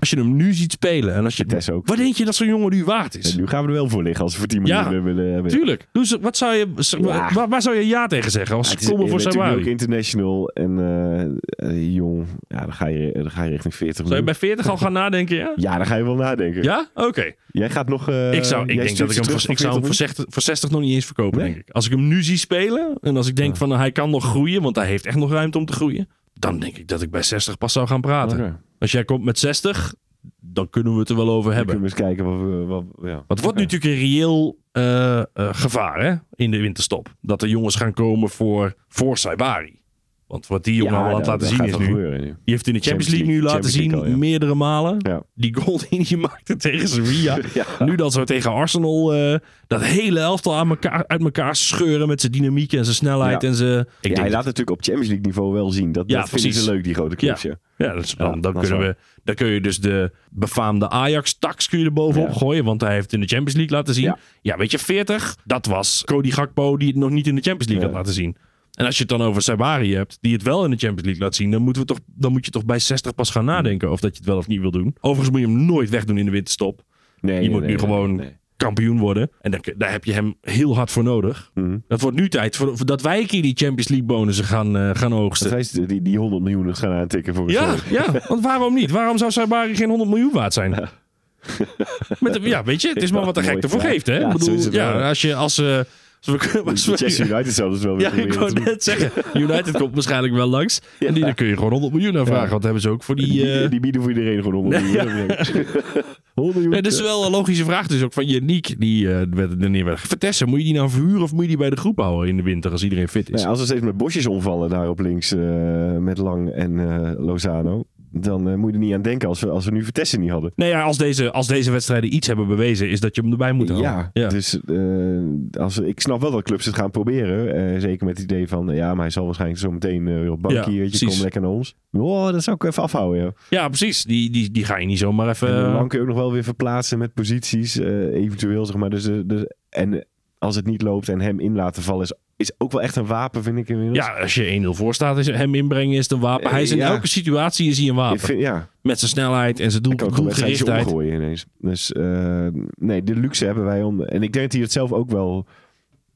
Speaker 1: Als je hem nu ziet spelen en als je...
Speaker 5: Tess ook.
Speaker 1: Wat denk je dat zo'n jongen nu waard is?
Speaker 5: En nu gaan we er wel voor liggen als we voor 10 miljoen
Speaker 1: Ja.
Speaker 5: willen hebben.
Speaker 1: Tuurlijk. Ze, wat zou je,
Speaker 5: Ja.
Speaker 1: waar, waar zou je ja tegen zeggen als
Speaker 5: Ja, het
Speaker 1: ze komen voor
Speaker 5: bent natuurlijk ook international en eh, eh, jong. Ja, dan ga, je, dan ga je richting 40
Speaker 1: Zou je bij 40 al gaan nadenken, ja?
Speaker 5: Ja, dan ga je wel nadenken.
Speaker 1: Ja? Oké.
Speaker 5: Jij gaat nog... eh,
Speaker 1: ik zou, ik denk dat ik hem voor, ik zou hem voor
Speaker 5: 40
Speaker 1: 60, voor 60 nog niet eens verkopen,
Speaker 5: Nee?
Speaker 1: denk ik. Als ik hem nu zie spelen en als ik denk van hij kan nog groeien, want hij heeft echt nog ruimte om te groeien, dan denk ik dat ik bij 60 pas zou gaan praten.
Speaker 5: Oké.
Speaker 1: Als jij komt met 60, dan kunnen we het er wel over hebben.
Speaker 5: kunnen we eens kijken wat we... Wat, ja.
Speaker 1: Want het wordt nu natuurlijk een reëel eh, eh, gevaar hè, in de winterstop. Dat er jongens gaan komen voor, voor Saibari. Want wat die jongen
Speaker 5: Ja,
Speaker 1: aan het
Speaker 5: dat-
Speaker 1: laten
Speaker 5: dat
Speaker 1: zien is nu...
Speaker 5: gebeuren.
Speaker 1: Die heeft in de Champions,
Speaker 5: Champions
Speaker 1: League, nu laten zien,
Speaker 5: Champions League al, ja.
Speaker 1: meerdere malen. Die goal die hij maakte tegen Sevilla. Nu dat zo tegen Arsenal eh, dat hele elftal aan elkaar, uit elkaar scheuren met zijn dynamiek en zijn snelheid. En zijn, ik
Speaker 5: hij
Speaker 1: dat-
Speaker 5: laat natuurlijk op Champions League niveau wel zien. Dat, dat vinden
Speaker 1: precies.
Speaker 5: ze leuk, die grote clubs. Ja.
Speaker 1: Ja, dus dan, dan,
Speaker 5: dat is
Speaker 1: kunnen we, dan kun je dus de befaamde Ajax-tax kun je er bovenop gooien. Want hij heeft in de Champions League laten zien. Ja. Weet je, 40, dat was Cody Gakpo die het nog niet in de Champions League had laten zien. En als je het dan over Sabari hebt, die het wel in de Champions League laat zien, dan, moeten we toch, dan moet je toch bij 60 pas gaan nadenken of dat je het wel of niet wil doen. Overigens moet je hem nooit wegdoen in de winterstop.
Speaker 5: Nee,
Speaker 1: Je
Speaker 5: nee,
Speaker 1: moet
Speaker 5: nee,
Speaker 1: nu gewoon kampioen worden. En daar, daar heb je hem heel hard voor nodig.
Speaker 5: Mhm.
Speaker 1: Het wordt nu tijd voor, voor dat wij een keer die Champions League bonussen gaan, eh, gaan
Speaker 5: Dat
Speaker 1: oogsten.
Speaker 5: wij die, die 100 miljoen gaan aantikken voor
Speaker 1: Ja, ja, want waarom niet? Waarom zou Sabari geen 100 miljoen waard zijn? Met de- ja, weet je, het is maar wat de
Speaker 5: Ja,
Speaker 1: gek ervoor
Speaker 5: Ja.
Speaker 1: geeft. Hè?
Speaker 5: Ja,
Speaker 1: Ik bedoel, ja, als je als, eh, als we, als we-
Speaker 5: Manchester United zou dus wel weer
Speaker 1: ja, ik wou net zeggen. United komt waarschijnlijk wel langs. En die, daar kun je gewoon 100 miljoen aan vragen. Want hebben ze ook voor die...
Speaker 5: Die,
Speaker 1: eh,
Speaker 5: die bieden voor iedereen gewoon 100 miljoen. 100 miljoen.
Speaker 1: Nee, dat is wel een logische vraag dus ook van Yannick. Die eh werd er neer werd. Vertessen, moet je die nou verhuren of moet je die bij de groep houden in de winter als iedereen fit is?
Speaker 5: Nou ja, als er steeds met bosjes omvallen daar op links eh, met Lang en Lozano. Dan eh, moet je er niet aan denken als we, als we nu Vertessen niet hadden.
Speaker 1: Nee, ja, als, deze, als deze wedstrijden iets hebben bewezen, is dat je hem erbij moet houden.
Speaker 5: Ja, dus eh, als, ik snap wel dat clubs het gaan proberen. eh, zeker met het idee van, ja, maar hij zal waarschijnlijk zo meteen op bankje.
Speaker 1: Ja,
Speaker 5: kom lekker naar ons. Oh, dat zou ik even afhouden, joh.
Speaker 1: Ja, precies. Die, die, die ga je niet zomaar even...
Speaker 5: En Lang kun je ook nog wel weer verplaatsen met posities, eventueel, zeg maar. Dus, dus, en als het niet loopt en hem in laten vallen, is, is ook wel echt een wapen, vind ik inmiddels.
Speaker 1: Ja, als je 1-0 voor staat, is hem inbrengen is het een wapen. Hij is in
Speaker 5: Eh, ja.
Speaker 1: elke situatie is hij een wapen.
Speaker 5: vind, ja,
Speaker 1: Met zijn snelheid en zijn doel, doelgerichtheid.
Speaker 5: omgooien ineens. Dus eh, nee, de luxe hebben wij om. En ik denk dat hij het zelf ook wel.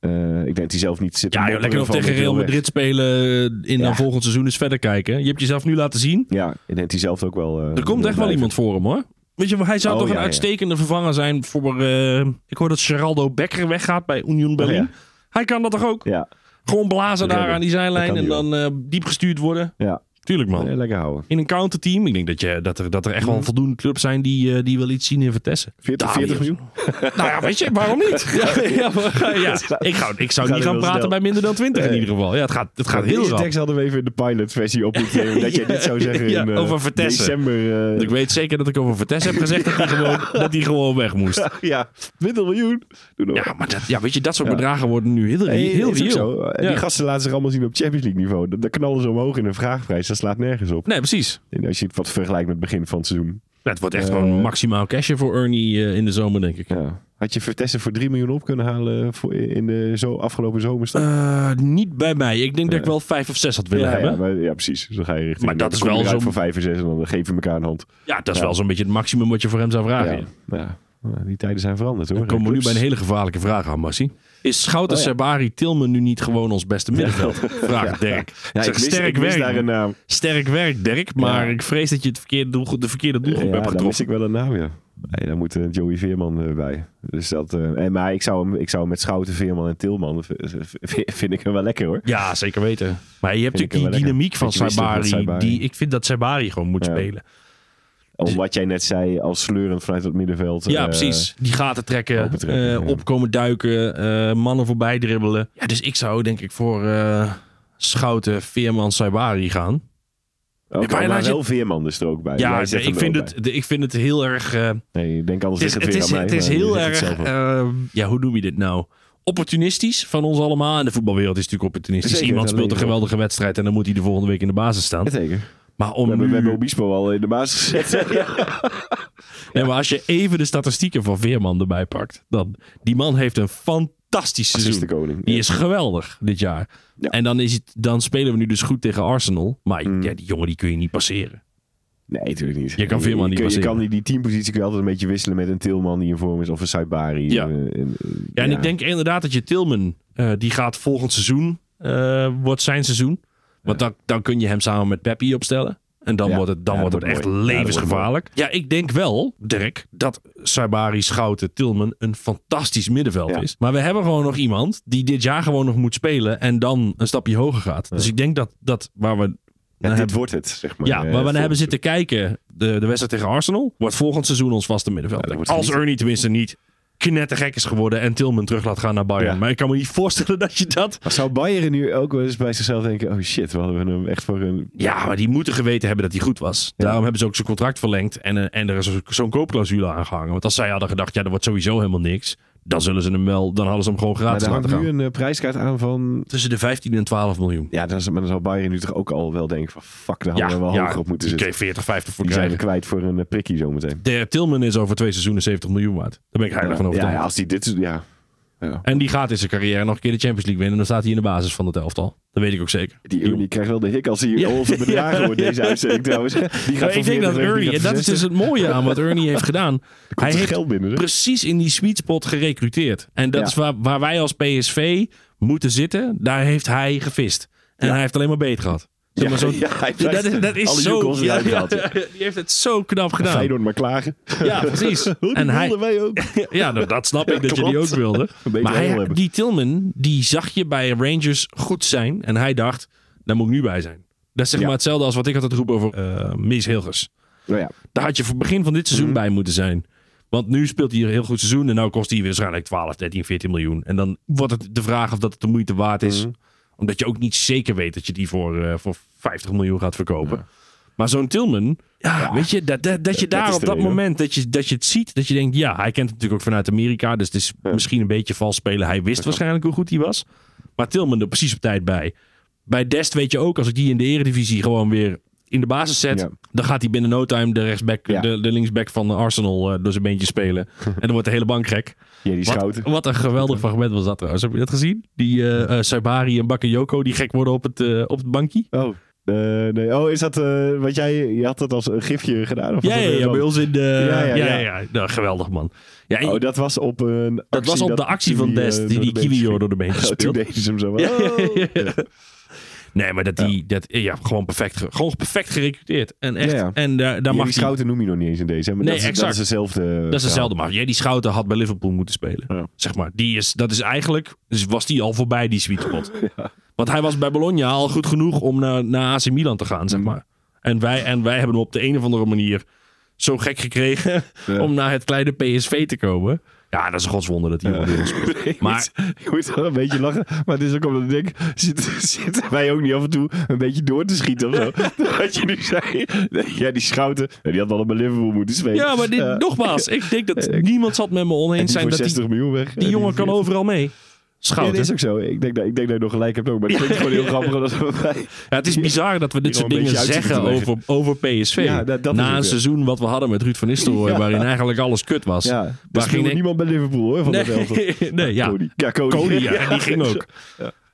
Speaker 5: eh, ik denk dat hij zelf niet zit.
Speaker 1: Ja, joh, lekker nog tegen Real. Madrid spelen in
Speaker 5: Ja.
Speaker 1: dan volgend seizoen is verder kijken. Je hebt jezelf nu laten zien.
Speaker 5: Ja, ik denk dat hij zelf ook wel.
Speaker 1: Er komt echt wel iemand voor hem hoor. Weet je, hij zou
Speaker 5: Oh,
Speaker 1: toch een
Speaker 5: ja.
Speaker 1: uitstekende vervanger zijn voor... eh, ik hoor dat Geraldo Becker weggaat bij Union Berlin.
Speaker 5: ja.
Speaker 1: Hij kan dat toch ook?
Speaker 5: Ja,
Speaker 1: Gewoon blazen daar aan die zijlijn en dan eh, diep gestuurd worden.
Speaker 5: ja.
Speaker 1: Tuurlijk man.
Speaker 5: Lekker houden.
Speaker 1: In een counterteam. Ik denk dat, je, dat, er, dat er echt
Speaker 5: Mm.
Speaker 1: wel voldoende clubs zijn die, eh, die wel iets zien in Vertessen.
Speaker 5: 40,
Speaker 1: Daniel.
Speaker 5: 40 miljoen?
Speaker 1: Nou ja, weet je, waarom niet? Ja, ja, maar, ja. Ik, zou, ik zou niet
Speaker 5: heel
Speaker 1: gaan praten
Speaker 5: snel.
Speaker 1: bij minder dan 20 in ieder geval. Ja, het gaat, het gaat heel rap.
Speaker 5: tekst hadden we even in de pilotversie op moeten nemen. Dat jij dit zou zeggen in eh,
Speaker 1: over Vertessen.
Speaker 5: december. eh,
Speaker 1: Ik weet zeker dat ik over Vertessen heb gezegd dat hij gewoon, dat hij gewoon weg moest.
Speaker 5: ja, 20 miljoen. Doe.
Speaker 1: Ja, maar dat, ja, weet je, dat soort bedragen worden nu heel, heel.
Speaker 5: En
Speaker 1: Ja.
Speaker 5: Die gasten laten zich allemaal zien op Champions League niveau. Dan knallen ze omhoog in een vraagprijs. Dat slaat nergens op.
Speaker 1: Nee, precies.
Speaker 5: En als je het wat vergelijkt met het begin van het seizoen.
Speaker 1: Het wordt echt
Speaker 5: Eh.
Speaker 1: gewoon maximaal cashje voor Ernie eh, in de zomer, denk ik.
Speaker 5: Ja. Had je Vertessen voor 3 miljoen op kunnen halen voor in de zo afgelopen zomerstop?
Speaker 1: Eh, niet bij mij. Ik denk dat ik wel vijf of zes had willen
Speaker 5: ja,
Speaker 1: hebben.
Speaker 5: ja, maar, ja, precies. Dus dan ga je richting.
Speaker 1: Maar dat is wel zo'n-
Speaker 5: voor 5 en 6 en dan geef je elkaar een hand.
Speaker 1: Ja, dat is wel zo'n beetje het maximum wat je voor hem zou vragen.
Speaker 5: Ja. Die tijden zijn veranderd hoor.
Speaker 1: Dan komen we nu bij een hele gevaarlijke vraag aan, Massie. Is Schouten
Speaker 5: Oh ja.
Speaker 1: Sabari Tilman nu niet gewoon ons beste middenveld? Vraag Dirk.
Speaker 5: Ja,
Speaker 1: Zeg,
Speaker 5: mis,
Speaker 1: sterk
Speaker 5: ik mis
Speaker 1: werk.
Speaker 5: daar een naam.
Speaker 1: Sterk werk, Dirk. Maar
Speaker 5: Ja.
Speaker 1: ik vrees dat je het verkeerde doel, de verkeerde doelgroep
Speaker 5: Ja,
Speaker 1: hebt
Speaker 5: daar mis
Speaker 1: getroffen.
Speaker 5: ik wel een naam, ja. Nee, daar moet eh, Joey Veerman eh, bij. Dus dat, eh, en, maar ik zou, hem, ik zou met Schouten, Veerman en Tilman... vind ik hem wel lekker hoor.
Speaker 1: Ja, zeker weten. Maar je hebt natuurlijk die
Speaker 5: lekker.
Speaker 1: dynamiek van Sabari.
Speaker 5: Sabari.
Speaker 1: Die, ik vind dat Sabari gewoon moet
Speaker 5: Ja.
Speaker 1: spelen.
Speaker 5: Om wat jij net zei, als sleurend vanuit het middenveld.
Speaker 1: Ja,
Speaker 5: eh,
Speaker 1: precies. Die gaten trekken,
Speaker 5: opentrekken,
Speaker 1: eh,
Speaker 5: ja.
Speaker 1: opkomen duiken, eh, mannen voorbij dribbelen. Ja, dus ik zou denk ik voor eh, Schouten, Veerman, Sabari gaan.
Speaker 5: Oké,
Speaker 1: Maar
Speaker 5: maar,
Speaker 1: laat je-
Speaker 5: wel Veerman dus er ook bij.
Speaker 1: Ja, ik vind,
Speaker 5: ook
Speaker 1: het, ik vind het heel erg... eh.
Speaker 5: Nee, ik denk anders
Speaker 1: het is, het is,
Speaker 5: weer aan mij.
Speaker 1: het is heel erg... ja, hoe noem je dit nou? Opportunistisch van ons allemaal. En de voetbalwereld is natuurlijk opportunistisch.
Speaker 5: Zeker,
Speaker 1: Iemand speelt een
Speaker 5: ik
Speaker 1: geweldige wedstrijd en dan moet hij de volgende week in de basis staan.
Speaker 5: Zeker.
Speaker 1: Maar om
Speaker 5: We hebben,
Speaker 1: nu-
Speaker 5: we hebben Obispo al in de basis gezet.
Speaker 1: Nee, maar als je even de statistieken van Veerman erbij pakt, dan die man heeft een fantastisch seizoen.
Speaker 5: Assistenkoning.
Speaker 1: Die
Speaker 5: Ja.
Speaker 1: is geweldig dit jaar.
Speaker 5: Ja.
Speaker 1: En dan, is het, dan spelen we nu dus goed tegen Arsenal. Maar
Speaker 5: Mm.
Speaker 1: ja, die jongen die kun je niet passeren.
Speaker 5: Nee, natuurlijk niet.
Speaker 1: Je kan Veerman niet
Speaker 5: Je
Speaker 1: passeren.
Speaker 5: kan die, die teampositie kun je altijd een beetje wisselen met een Tilman die in vorm is of een Saibari.
Speaker 1: Ja.
Speaker 5: eh, en, eh,
Speaker 1: Ja, en ik denk inderdaad dat je Tilman, eh, die gaat volgend seizoen, wordt zijn seizoen. Want dan, dan kun je hem samen met Peppi opstellen. En dan
Speaker 5: Ja.
Speaker 1: wordt het, dan
Speaker 5: Ja,
Speaker 1: wordt het echt
Speaker 5: mooi.
Speaker 1: Levensgevaarlijk. Ja, ik denk wel, Dirk, dat Saibari, Schouten, Tilman een fantastisch middenveld
Speaker 5: Ja.
Speaker 1: is. Maar we hebben gewoon nog iemand die dit jaar gewoon nog moet spelen en dan een stapje hoger gaat. Dus ik denk dat, dat waar we
Speaker 5: dit
Speaker 1: hebben-
Speaker 5: wordt het, zeg maar.
Speaker 1: ja, maar we hebben
Speaker 5: volgens-
Speaker 1: zitten kijken. De, de wedstrijd tegen Arsenal wordt volgend seizoen ons vaste middenveld. Als. Ernie tenminste niet knettergek is geworden en Tilman terug laat gaan naar Bayern.
Speaker 5: Ja.
Speaker 1: Maar ik kan me niet voorstellen dat je dat...
Speaker 5: Maar zou Bayern nu ook wel eens bij zichzelf denken... Oh shit, we hadden hem echt voor een...
Speaker 1: Ja, maar die moeten geweten hebben dat hij goed was.
Speaker 5: Ja.
Speaker 1: Daarom hebben ze ook zijn contract verlengd en, eh, en er is zo- zo'n koopclausule aangehangen. Want als zij hadden gedacht, ja, er wordt sowieso helemaal niks. Dan zullen ze hem wel, dan hadden ze hem gewoon
Speaker 5: Maar
Speaker 1: gratis
Speaker 5: er
Speaker 1: laten gaan.
Speaker 5: nu een eh, prijskaart aan van...
Speaker 1: Tussen de 15 en 12 miljoen.
Speaker 5: Ja, dan, maar dan zou Bayern nu toch ook al wel denken van... Fuck, daar hadden we wel hoger op moeten zitten.
Speaker 1: kreeg 40, 50 voor
Speaker 5: Die zijn we
Speaker 1: krijgen.
Speaker 5: kwijt voor een eh, prikkie zometeen.
Speaker 1: De Tilman is over twee seizoenen 70 miljoen waard. Daar ben ik heilig van
Speaker 5: ja,
Speaker 1: overtuigd.
Speaker 5: ja, als die dit... Ja, ja.
Speaker 1: En die gaat in zijn carrière nog een keer de Champions League winnen. En dan staat hij in de basis van het elftal. Dat weet ik ook zeker.
Speaker 5: Die Ernie krijgt wel de hik als hij
Speaker 1: Ja.
Speaker 5: onze bedragen wordt deze uitzending trouwens. Die gaat
Speaker 1: ik denk dat Ernie, en dat is dus het mooie aan wat Ernie heeft gedaan. Hij heeft
Speaker 5: geld binnen.
Speaker 1: precies in die sweet spot gerecruiteerd. En dat is waar, waar wij als PSV moeten zitten. Daar heeft hij gevist. En hij heeft alleen maar beet gehad. Zo,
Speaker 5: ja, hij
Speaker 1: dat, is, dat is
Speaker 5: alle
Speaker 1: zo. Ja, ja, die heeft het zo knap gedaan.
Speaker 5: Feyenoord maar klagen.
Speaker 1: Ja, precies. en hij,
Speaker 5: wilden wij ook.
Speaker 1: ja, nou, dat snap ik
Speaker 5: Ja,
Speaker 1: dat je die ook wilde.
Speaker 5: Een beetje
Speaker 1: Maar hij, die Tillman, die zag je bij Rangers goed zijn. En hij dacht, daar moet ik nu bij zijn. Dat is zeg
Speaker 5: Ja.
Speaker 1: maar hetzelfde als wat ik altijd roep over eh Mies Hilgers.
Speaker 5: Nou ja,
Speaker 1: Daar had je voor het begin van dit seizoen
Speaker 5: Mhm.
Speaker 1: bij moeten zijn. Want nu speelt hij een heel goed seizoen. En nou kost hij waarschijnlijk 12, 13, 14 miljoen. En dan wordt het de vraag of dat het de moeite waard is.
Speaker 5: Mhm.
Speaker 1: Omdat je ook niet zeker weet dat je die voor, eh, voor 50 miljoen gaat verkopen. Maar zo'n Tilman, ja, weet je, dat, dat, dat je daar op dat moment dat je, dat je het ziet, dat je denkt, ja, hij kent het natuurlijk ook vanuit Amerika. Dus het is misschien een beetje vals spelen. Hij wist waarschijnlijk hoe goed hij was. Maar Tilman er precies op tijd bij. Bij Dest weet je ook, als ik die in de eredivisie gewoon weer in de basis zet,
Speaker 5: Ja.
Speaker 1: dan gaat hij binnen no time de, rechtsback,
Speaker 5: Ja.
Speaker 1: de, de linksback van Arsenal eh, door zijn beentje spelen. en dan wordt de hele bank gek.
Speaker 5: ja die
Speaker 1: Wat, wat een geweldig fragment was dat trouwens. Heb je dat gezien? Die eh eh, Saibari en Bakayoko die gek worden op het, op het bankje.
Speaker 5: Oh, nee. oh, is dat wat jij... Je had dat als een gifje gedaan? Of
Speaker 1: Ja,
Speaker 5: dat
Speaker 1: ja, ja, bij ons in de...
Speaker 5: Ja, ja.
Speaker 1: Nou, geweldig man. Ja,
Speaker 5: Oh, dat was op een
Speaker 1: dat
Speaker 5: actie
Speaker 1: was op de actie van
Speaker 5: Kiwi,
Speaker 1: Dest, die die
Speaker 5: ging.
Speaker 1: door de beentjes
Speaker 5: Oh, toen
Speaker 1: speelt.
Speaker 5: ze hem zo.
Speaker 1: Nee, maar dat die, dat, ja, gewoon perfect, ge- gewoon perfect gerecruiteerd. En echt,
Speaker 5: Ja,
Speaker 1: en daar, daar mag
Speaker 5: die schouten noem je nog niet eens in deze. Maar
Speaker 1: Nee,
Speaker 5: dat, is,
Speaker 1: exact.
Speaker 5: dat is hetzelfde.
Speaker 1: Dat is hetzelfde, maar ja, die Schouten had bij Liverpool moeten spelen. Zeg maar, die is, dat is eigenlijk, dus was die al voorbij, die sweet spot. Want hij was bij Bologna al goed genoeg om naar, naar AC Milan te gaan, zeg maar. En wij, en wij hebben hem op de een of andere manier zo gek gekregen om naar het kleine PSV te komen. Ja, dat is een godswonder dat hij ja. weer speelt. Maar-
Speaker 5: ik moet wel een beetje lachen. Maar het is ook omdat ik denk, zitten, zitten wij ook niet af en toe een beetje door te schieten of zo? Wat je nu zei. Ja, die schouten, die had wel bij Liverpool moeten spelen.
Speaker 1: Ja, maar dit, nogmaals, ik denk dat niemand zal het met me
Speaker 5: En
Speaker 1: oneens
Speaker 5: die
Speaker 1: zijn dat
Speaker 5: 60
Speaker 1: die,
Speaker 5: miljoen weg.
Speaker 1: die
Speaker 5: En
Speaker 1: jongen kan
Speaker 5: 40.
Speaker 1: overal mee.
Speaker 5: Ja,
Speaker 1: Schouten.
Speaker 5: dat is ook zo. Ik denk dat, ik denk dat je nog gelijk hebt ook. Maar het klinkt gewoon heel grappig.
Speaker 1: Ja, het is bizar dat we dit soort dingen zeggen over, over PSV.
Speaker 5: Ja, dat- dat
Speaker 1: Na een
Speaker 5: ja.
Speaker 1: seizoen wat we hadden met Ruud van Nistelrooy,
Speaker 5: Ja.
Speaker 1: waarin eigenlijk alles kut was.
Speaker 5: ja, daar
Speaker 1: ging
Speaker 5: ging
Speaker 1: ik-
Speaker 5: niemand bij Liverpool hoor. Van
Speaker 1: Nee,
Speaker 5: dat
Speaker 1: nee, ja.
Speaker 5: Cody. Ja, Cody.
Speaker 1: Ja, die ging ook.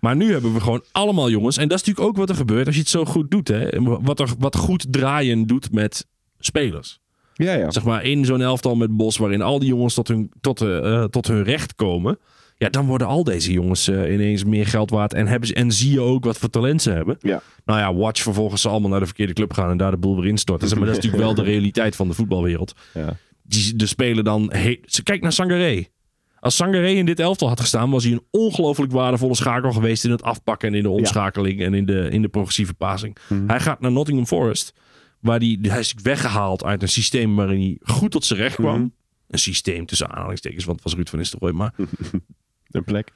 Speaker 1: Maar nu hebben we gewoon allemaal jongens. En dat is natuurlijk ook wat er gebeurt als je het zo goed doet. Hè? Wat, er, wat goed draaien doet met spelers.
Speaker 5: Ja, ja.
Speaker 1: Zeg maar in zo'n elftal met Bos, waarin al die jongens tot hun, tot, eh, tot hun recht komen. Ja, dan worden al deze jongens eh, ineens meer geld waard. En, hebben ze, en zie je ook wat voor talent ze hebben.
Speaker 5: Ja.
Speaker 1: Nou ja, watch vervolgens ze allemaal naar de verkeerde club gaan en daar de boel weer instorten. Zeg Maar dat is natuurlijk wel de realiteit van de voetbalwereld.
Speaker 5: Ja.
Speaker 1: Die de spelen dan. he- ze- Kijk naar Sangaré. Als Sangaré in dit elftal had gestaan, was hij een ongelooflijk waardevolle schakel geweest in het afpakken en in de omschakeling en in de, in de progressieve passing.
Speaker 5: Mhm.
Speaker 1: Hij gaat naar Nottingham Forest, waar die, hij is weggehaald uit een systeem waarin hij goed tot zijn recht kwam.
Speaker 5: Mhm.
Speaker 1: Een systeem tussen aanhalingstekens, want het was Ruud van Nistelrooy. Maar
Speaker 5: Een plek.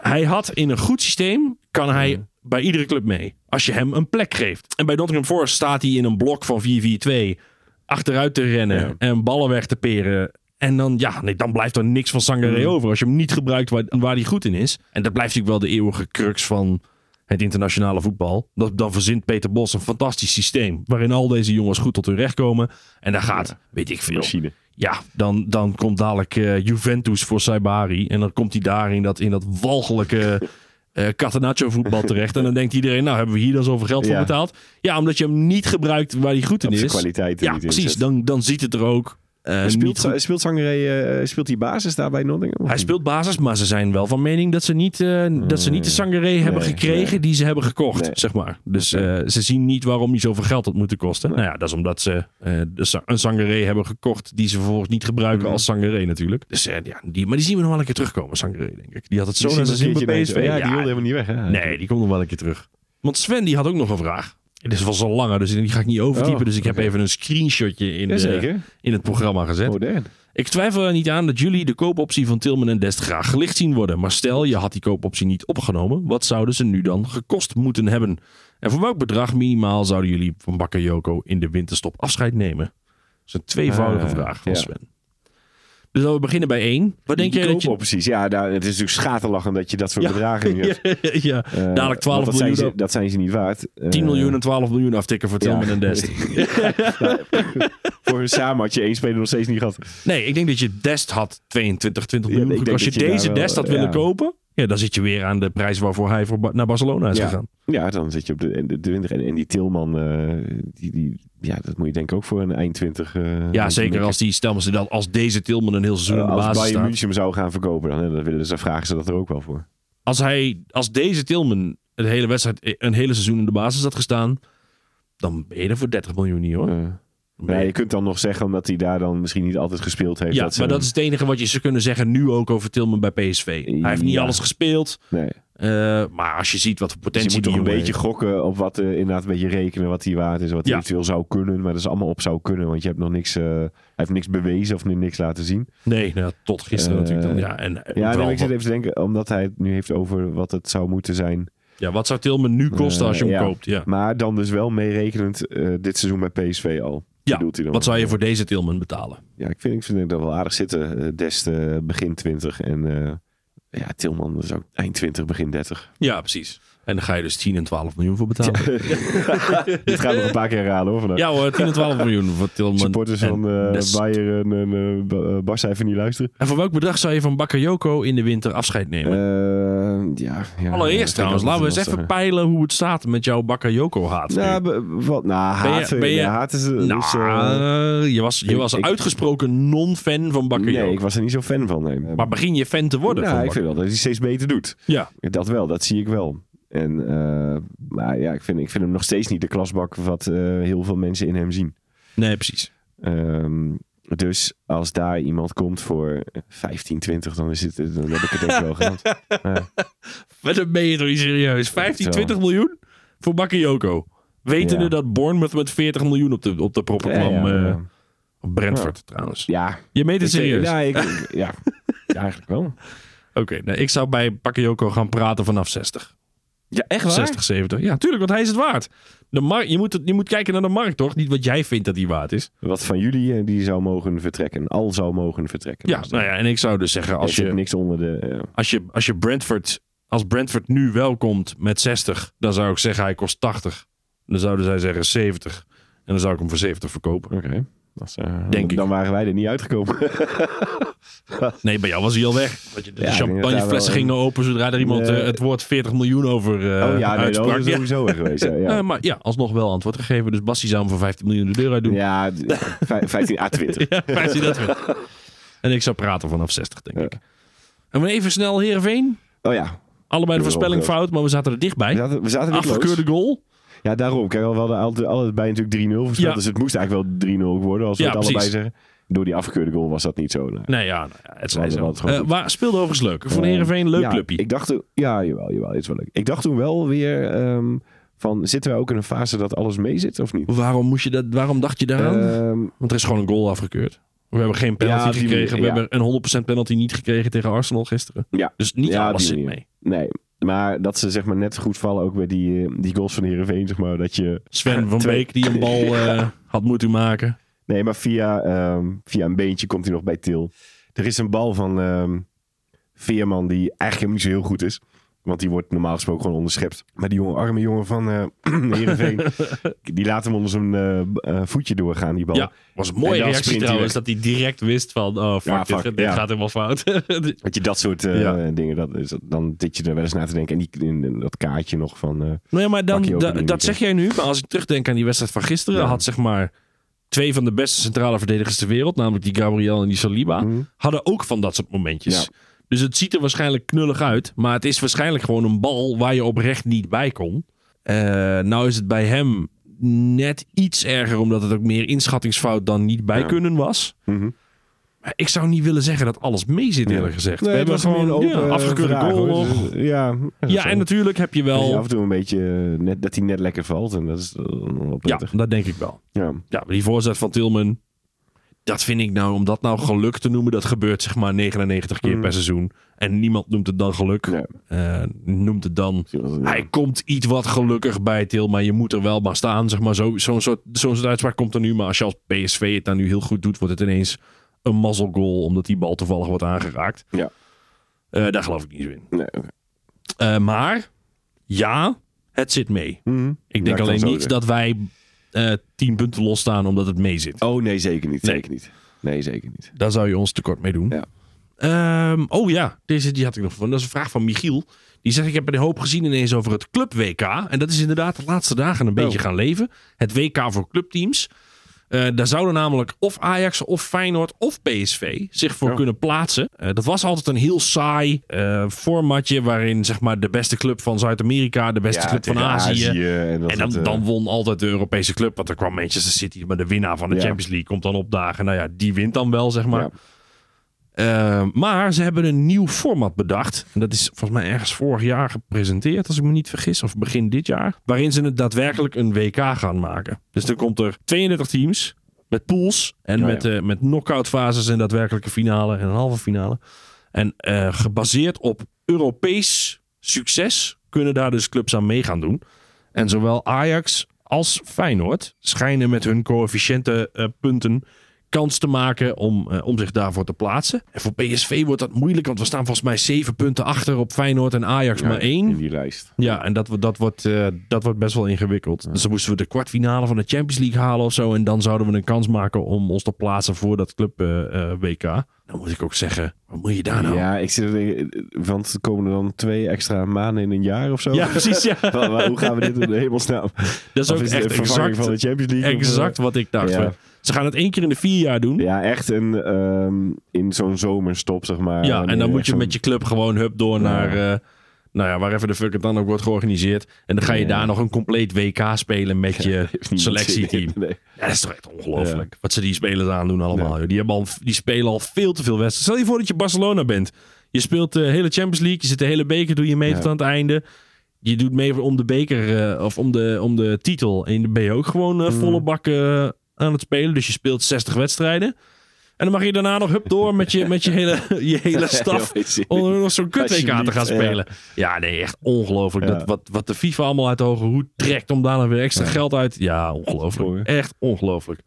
Speaker 1: hij had in een goed systeem, kan hij bij iedere club mee. Als je hem een plek geeft. En bij Nottingham Forest staat hij in een blok van 4-4-2. Achteruit te rennen
Speaker 5: Ja.
Speaker 1: en ballen weg te peren. En dan, ja, nee, dan blijft er niks van Sangaré
Speaker 5: Mm.
Speaker 1: over. Als je hem niet gebruikt waar, waar hij goed in is. En dat blijft natuurlijk wel de eeuwige crux van het internationale voetbal. Dat, dan verzint Peter Bos een fantastisch systeem. Waarin al deze jongens goed tot hun recht komen. En daar gaat, weet ik veel.
Speaker 5: Machine.
Speaker 1: Ja, dan, dan komt dadelijk eh, Juventus voor Saibari. En dan komt hij daar in dat, in dat walgelijke eh Catenaccio voetbal terecht. En dan denkt iedereen, nou hebben we hier dan zoveel geld voor
Speaker 5: Ja.
Speaker 1: betaald. Ja, omdat je hem niet gebruikt waar hij goed in is.
Speaker 5: kwaliteiten
Speaker 1: Ja, precies. Dan, dan ziet het er ook eh,
Speaker 5: speelt,
Speaker 1: goed.
Speaker 5: speelt Sangaré, eh, speelt hij basis daar bij Nottingham?
Speaker 1: Hij speelt basis, maar ze zijn wel van mening dat ze niet, eh, dat ze niet de Sangaré hebben gekregen
Speaker 5: nee.
Speaker 1: die ze hebben gekocht,
Speaker 5: Nee.
Speaker 1: zeg maar. Dus ze zien niet waarom hij zoveel geld had moeten kosten. Nou ja, dat is omdat ze de, een Sangaré hebben gekocht die ze vervolgens niet gebruiken
Speaker 5: Mhm.
Speaker 1: als Sangaré natuurlijk. Dus ja, die, maar die zien we nog wel een keer terugkomen, Sangaré, denk ik. Die had het zo
Speaker 5: Die
Speaker 1: naar zijn zin bij PSV.
Speaker 5: Ja, die wilde helemaal niet weg. Hè?
Speaker 1: Nee, die komt nog wel een keer terug. Want Sven die had ook nog een vraag. Het is wel zo langer, dus die ga ik niet overtypen.
Speaker 5: Oh,
Speaker 1: dus ik heb even een screenshotje in, de, in het programma gezet.
Speaker 5: Modern.
Speaker 1: Ik twijfel er niet aan dat jullie de koopoptie van Tilman en Dest graag gelicht zien worden. Maar stel, je had die koopoptie niet opgenomen. Wat zouden ze nu dan gekost moeten hebben? En voor welk bedrag minimaal zouden jullie van Bakayoko in de winterstop afscheid nemen? Dat is een tweevoudige
Speaker 5: Ah,
Speaker 1: vraag van
Speaker 5: ja.
Speaker 1: Sven. Dus dan we beginnen bij één. Wat denk jij dat je...
Speaker 5: koopopties. Ja, het is natuurlijk schaterlachen dat je dat soort
Speaker 1: Ja.
Speaker 5: bedragen hebt.
Speaker 1: ja,
Speaker 5: Eh,
Speaker 1: dadelijk 12
Speaker 5: want dat
Speaker 1: miljoen.
Speaker 5: Zijn ze, dat zijn ze niet waard.
Speaker 1: 10
Speaker 5: Eh,
Speaker 1: miljoen en 12 miljoen aftikken voor Tilman
Speaker 5: ja.
Speaker 1: en Dest.
Speaker 5: Voor hun samen had je één speler nog steeds niet gehad.
Speaker 1: Nee, ik denk dat je Dest had 22, 20
Speaker 5: Ja,
Speaker 1: miljoen.
Speaker 5: ik denk
Speaker 1: Als je, deze Dest had willen kopen, ja, dan zit je weer aan de prijs waarvoor hij voor, Ba- naar Barcelona is
Speaker 5: Ja.
Speaker 1: gegaan.
Speaker 5: Ja, dan zit je op de, de 20. En, en die Tilman, eh, die, die, ja, dat moet je denk ik ook voor een eind 20. eh,
Speaker 1: Ja, zeker als die, stel maar ze dat als deze Tilman een heel seizoen in de
Speaker 5: als
Speaker 1: basis
Speaker 5: Bayern
Speaker 1: staat.
Speaker 5: München hem zou gaan verkopen, dan, dan willen ze, vragen ze dat er ook wel voor.
Speaker 1: Als hij, als deze Tilman een hele wedstrijd, een hele seizoen in de basis had gestaan, dan ben je er voor 30 miljoen niet hoor.
Speaker 5: Ja,
Speaker 1: je-
Speaker 5: kunt dan nog zeggen, omdat hij daar dan misschien niet altijd gespeeld heeft.
Speaker 1: ja,
Speaker 5: dat ze
Speaker 1: maar dat is het enige wat je zou kunnen zeggen nu ook over Tilman bij PSV. Hij heeft niet alles gespeeld,
Speaker 5: Nee.
Speaker 1: eh, maar als je ziet wat voor
Speaker 5: Dus
Speaker 1: potentie
Speaker 5: je moet toch een beetje gokken op wat, eh, inderdaad een beetje rekenen wat hij waard is. Wat hij
Speaker 1: Ja.
Speaker 5: eventueel zou kunnen. Maar dat is allemaal op zou kunnen, want je hebt nog niks, eh, hij heeft niks bewezen of niks laten zien.
Speaker 1: Nee, nou, tot gisteren natuurlijk dan. Ja, en,
Speaker 5: Ja, nee, maar ik zit even te denken, omdat hij het nu heeft over wat het zou moeten zijn.
Speaker 1: ja, wat zou Tilman nu kosten als je hem
Speaker 5: ja.
Speaker 1: koopt? Ja.
Speaker 5: Maar dan dus wel meerekenend dit seizoen bij PSV al.
Speaker 1: Ja,
Speaker 5: Bedoelt hij dan
Speaker 1: wat zou je voor deze Tilman betalen?
Speaker 5: Ja, ik vind, ik vind dat wel aardig zitten. eh, Dest eh, begin 20 en eh, ja, Tilman dat is ook eind 20, begin 30.
Speaker 1: Ja, precies. En dan ga je dus 10 en 12 miljoen voor betalen.
Speaker 5: Dit gaat nog een paar keer herhalen hoor. Vandaag.
Speaker 1: Ja hoor, 10 en 12 miljoen voor Tilman.
Speaker 5: Supporters van
Speaker 1: Dest.
Speaker 5: Bayern en Ba- eh, Barca even niet luisteren.
Speaker 1: En voor welk bedrag zou je van Bakayoko in de winter afscheid nemen?
Speaker 5: Ja, ja,
Speaker 1: Allereerst trouwens, laten we eens even peilen hoe het staat met jouw Bakayoko haat.
Speaker 5: hè. Nou, wat, nou,
Speaker 1: Ben je-
Speaker 5: haat,
Speaker 1: ben je-
Speaker 5: ja, haat is...
Speaker 1: nou, je was, je
Speaker 5: ik-
Speaker 1: was
Speaker 5: ik-
Speaker 1: uitgesproken non-fan van Bakayoko.
Speaker 5: nee, ik was er niet zo fan van. Nee.
Speaker 1: Maar begin je fan te worden
Speaker 5: nou,
Speaker 1: van
Speaker 5: ik vind wel dat hij steeds beter doet.
Speaker 1: Ja,
Speaker 5: Dat wel, dat zie ik wel. En, eh, maar ja, ik vind, ik vind hem nog steeds niet de klasbak wat eh, heel veel mensen in hem zien.
Speaker 1: nee, precies.
Speaker 5: Ehm, dus als daar iemand komt voor 15, 20, dan, is het, dan heb ik het ik wel gehad. Ja.
Speaker 1: Maar dan ben je toch niet serieus. 15,
Speaker 5: Zo.
Speaker 1: 20 miljoen voor Bakayoko. Wetende
Speaker 5: Ja.
Speaker 1: dat Bournemouth met 40 miljoen op de, op de proppen kwam.
Speaker 5: Ja,
Speaker 1: eh, op Brentford trouwens.
Speaker 5: Ja,
Speaker 1: Je meet het serieus.
Speaker 5: Ja, ik, ja, eigenlijk wel.
Speaker 1: Oké, nou, ik zou bij Bakayoko gaan praten vanaf 60.
Speaker 5: Ja, echt
Speaker 1: 60, 70. Ja, tuurlijk, want hij is het waard. De markt, je, moet het, je moet kijken naar de markt, toch? Niet wat jij vindt dat hij waard is.
Speaker 5: Wat van jullie eh, die zou mogen vertrekken. Al zou mogen vertrekken.
Speaker 1: Ja, nou ja, en ik zou dus zeggen,
Speaker 5: als je niks onder de... eh,
Speaker 1: als je, als je Brentford, als Brentford nu wel komt met 60, dan zou ik zeggen hij kost 80. Dan zouden zij zeggen 70. En dan zou ik hem voor 70 verkopen.
Speaker 5: Oké. Dat is, eh,
Speaker 1: Denk ik.
Speaker 5: Dan waren wij er niet uitgekomen.
Speaker 1: Nee, bij jou was hij al weg. Je, de
Speaker 5: Ja,
Speaker 1: champagneflessen gingen open zodra er iemand eh, het woord 40 miljoen over eh
Speaker 5: oh ja, nee, dat
Speaker 1: Ja.
Speaker 5: sowieso weg geweest. Ja, ja.
Speaker 1: Maar ja, alsnog wel antwoord gegeven. Dus Bassie zou hem voor 15 miljoen de deur uit doen.
Speaker 5: Ja, d- vij- 15 à 20.
Speaker 1: Ja, wij zien dat wel. En ik zou praten vanaf 60, denk
Speaker 5: Ja.
Speaker 1: ik. En we even snel Heerenveen.
Speaker 5: Oh ja.
Speaker 1: Allebei de voorspelling fout, maar we zaten er
Speaker 5: We
Speaker 1: dichtbij.
Speaker 5: zaten, we zaten weer close.
Speaker 1: Afgekeurde goal.
Speaker 5: Ja, daarom. Kijk, we hadden altijd, altijd bij natuurlijk 3-0 voorspeld.
Speaker 1: Ja.
Speaker 5: Dus het moest eigenlijk wel 3-0 worden, als we
Speaker 1: Ja,
Speaker 5: het allebei
Speaker 1: precies.
Speaker 5: zeggen. Door die afgekeurde goal was dat niet zo. Nou,
Speaker 1: Nee, ja, nou ja het zij
Speaker 5: hadden
Speaker 1: zo. Eh, speelde overigens leuk. Voor
Speaker 5: Eh,
Speaker 1: Heerenveen, leuk
Speaker 5: ja,
Speaker 1: clubje.
Speaker 5: Ik dacht, ja, jawel, jawel, is wel leuk. Ik dacht toen wel weer ehm, van, zitten wij ook in een fase dat alles mee zit of niet?
Speaker 1: Waarom, moest je dat, waarom dacht je daaraan?
Speaker 5: Ehm,
Speaker 1: Want er is gewoon een goal afgekeurd. We hebben geen penalty
Speaker 5: Ja,
Speaker 1: gekregen. We
Speaker 5: ja.
Speaker 1: hebben een 100% penalty niet gekregen tegen Arsenal gisteren.
Speaker 5: ja,
Speaker 1: Dus niet alles zit mee.
Speaker 5: nee. Maar dat ze zeg maar net goed vallen ook bij die, eh, die goals van Heerenveen, zeg maar. Dat je,
Speaker 1: Sven van Beek die een bal eh, had moeten maken.
Speaker 5: nee, maar via, ehm, via een beentje komt hij nog bij Til. Er is een bal van ehm, Veerman die eigenlijk helemaal niet zo heel goed is. Want die wordt normaal gesproken gewoon onderschept. Maar die jonge, arme jongen van Heerenveen, die laat hem onder zijn eh, eh, voetje doorgaan, die bal.
Speaker 1: Ja, was een mooie reactie trouwens. Dat hij direct wist van, oh fuck,
Speaker 5: Ja,
Speaker 1: dit,
Speaker 5: fuck,
Speaker 1: dit
Speaker 5: ja.
Speaker 1: gaat helemaal fout.
Speaker 5: Weet je, dat soort
Speaker 1: Ja.
Speaker 5: dingen, dat is, dan zit je er wel eens naar te denken. En die, in, dat kaartje nog van... eh,
Speaker 1: Nee, maar dan, da- dat zeg jij nu. Maar als ik terugdenk aan die wedstrijd van gisteren,
Speaker 5: Ja.
Speaker 1: had zeg maar twee van de beste centrale verdedigers ter wereld, namelijk die Gabriel en die Saliba,
Speaker 5: Mhm.
Speaker 1: hadden ook van dat soort momentjes.
Speaker 5: Ja.
Speaker 1: Dus het ziet er waarschijnlijk knullig uit, maar het is waarschijnlijk gewoon een bal waar je oprecht niet bij kon. Eh, nou is het bij hem net iets erger, omdat het ook meer inschattingsfout dan niet bij
Speaker 5: Ja.
Speaker 1: kunnen was.
Speaker 5: mhm.
Speaker 1: Ik zou niet willen zeggen dat alles mee zit, eerlijk gezegd.
Speaker 5: Nee,
Speaker 1: we hebben gewoon
Speaker 5: een open,
Speaker 1: ja,
Speaker 5: eh,
Speaker 1: afgekeurde
Speaker 5: vraag,
Speaker 1: goal.
Speaker 5: Dus, ja, is
Speaker 1: Ja,
Speaker 5: zo.
Speaker 1: en natuurlijk heb je wel...
Speaker 5: af en toe een beetje eh, net, dat hij net lekker valt. En dat is eh, wel
Speaker 1: Ja, dat denk ik wel.
Speaker 5: Ja.
Speaker 1: Ja, maar die voorzet van Tilman, dat vind ik nou, om dat nou geluk te noemen, dat gebeurt zeg maar 99 keer
Speaker 5: Mm.
Speaker 1: per seizoen. En niemand noemt het dan geluk.
Speaker 5: Nee.
Speaker 1: Eh, noemt het dan. Hij komt iets wat gelukkig bij Til, maar je moet er wel maar staan. Zeg maar. Zo- Zo'n soort, zo'n soort uitspraak komt er nu. Maar als je als PSV het dan nu heel goed doet, wordt het ineens een mazzelgoal. Omdat die bal toevallig wordt aangeraakt.
Speaker 5: Ja.
Speaker 1: Eh, daar geloof ik niet zo in.
Speaker 5: Nee.
Speaker 1: Eh, maar ja, het zit mee.
Speaker 5: Mhm.
Speaker 1: Ik denk alleen niet dat wij eh 10 punten losstaan omdat het mee zit.
Speaker 5: Oh nee, zeker niet.
Speaker 1: Nee.
Speaker 5: Zeker niet. Nee, zeker niet.
Speaker 1: Daar zou je ons tekort mee doen.
Speaker 5: Ja.
Speaker 1: Ehm, oh ja, deze die had ik nog van. Dat is een vraag van Michiel. Die zegt: Ik heb een hoop gezien ineens over het Club WK. En dat is inderdaad de laatste dagen een beetje gaan leven. Het WK voor clubteams. Eh, daar zouden namelijk of Ajax of Feyenoord of PSV zich voor
Speaker 5: Ja.
Speaker 1: kunnen plaatsen. Eh, dat was altijd een heel saai eh, formatje waarin zeg maar de beste club van Zuid-Amerika, de beste club van Azië.
Speaker 5: en
Speaker 1: dan,
Speaker 5: het,
Speaker 1: dan won altijd de Europese club. Want er kwam Manchester City, maar de winnaar van de
Speaker 5: Ja.
Speaker 1: Champions League komt dan opdagen. Nou ja, die wint dan wel, zeg maar.
Speaker 5: Ja.
Speaker 1: Eh, maar ze hebben een nieuw format bedacht. En dat is volgens mij ergens vorig jaar gepresenteerd, als ik me niet vergis. Of begin dit jaar. Waarin ze het daadwerkelijk een WK gaan maken. Dus dan komt er 32 teams. Met pools. En
Speaker 5: Oh ja.
Speaker 1: met, eh met knock-out fases en daadwerkelijke finale en een halve finale. En eh, gebaseerd op Europees succes kunnen daar dus clubs aan mee gaan doen. En zowel Ajax als Feyenoord schijnen met hun coëfficiënte eh, punten kans te maken om, eh, om zich daarvoor te plaatsen. En voor PSV wordt dat moeilijk, want we staan volgens mij zeven punten achter op Feyenoord en Ajax
Speaker 5: ja,
Speaker 1: maar één.
Speaker 5: In die lijst.
Speaker 1: Ja, en dat, wordt- dat, wordt, eh, dat wordt best wel ingewikkeld. Dus dan moesten we de kwartfinale van de Champions League halen of zo. En dan zouden we een kans maken om ons te plaatsen voor dat club eh, eh, WK. Dan moet ik ook zeggen, wat moet je daar nou?
Speaker 5: Ja, ik zit er want er komen er dan twee extra maanden in een jaar of zo.
Speaker 1: Ja, precies. Ja.
Speaker 5: Wa- Hoe gaan we dit in de hemelsnaam?
Speaker 1: Dat is
Speaker 5: Of
Speaker 1: ook
Speaker 5: is
Speaker 1: echt
Speaker 5: vervanging
Speaker 1: exact,
Speaker 5: van de Champions League? of,
Speaker 1: exact wat ik dacht.
Speaker 5: ja.
Speaker 1: Ze gaan het één keer in de vier jaar doen. Ja,
Speaker 5: Ja, echt een, ehm, in zo'n zomerstop, zeg maar.
Speaker 1: en
Speaker 5: Wanneer
Speaker 1: dan moet je met je club gewoon hup door
Speaker 5: Ja.
Speaker 1: naar... eh, nou ja, waar even de fuck het dan ook wordt georganiseerd. En dan ga je
Speaker 5: Ja.
Speaker 1: daar nog een compleet WK spelen met je selectieteam.
Speaker 5: nee.
Speaker 1: Ja, dat is toch echt ongelooflijk. Wat ze die spelers aandoen allemaal. Die, hebben al, die spelen al veel te veel wedstrijden. Stel je voor dat je Barcelona bent. Je speelt de hele Champions League. Je zit de hele beker, doe je mee
Speaker 5: Ja.
Speaker 1: tot aan het einde. Je doet mee om de beker eh, of om de, om de titel. En dan ben je ook gewoon
Speaker 5: Mm.
Speaker 1: eh, volle bak eh, aan het spelen. Dus je speelt 60 wedstrijden. En dan mag je daarna nog hup door met je, met je hele, je hele staf. Om nog zo'n kut WK te gaan spelen. Ja, nee, echt ongelooflijk. Dat, wat, wat de FIFA allemaal uit de hoge hoed trekt om daar dan weer extra geld uit. Ja, ongelooflijk. Echt ongelooflijk.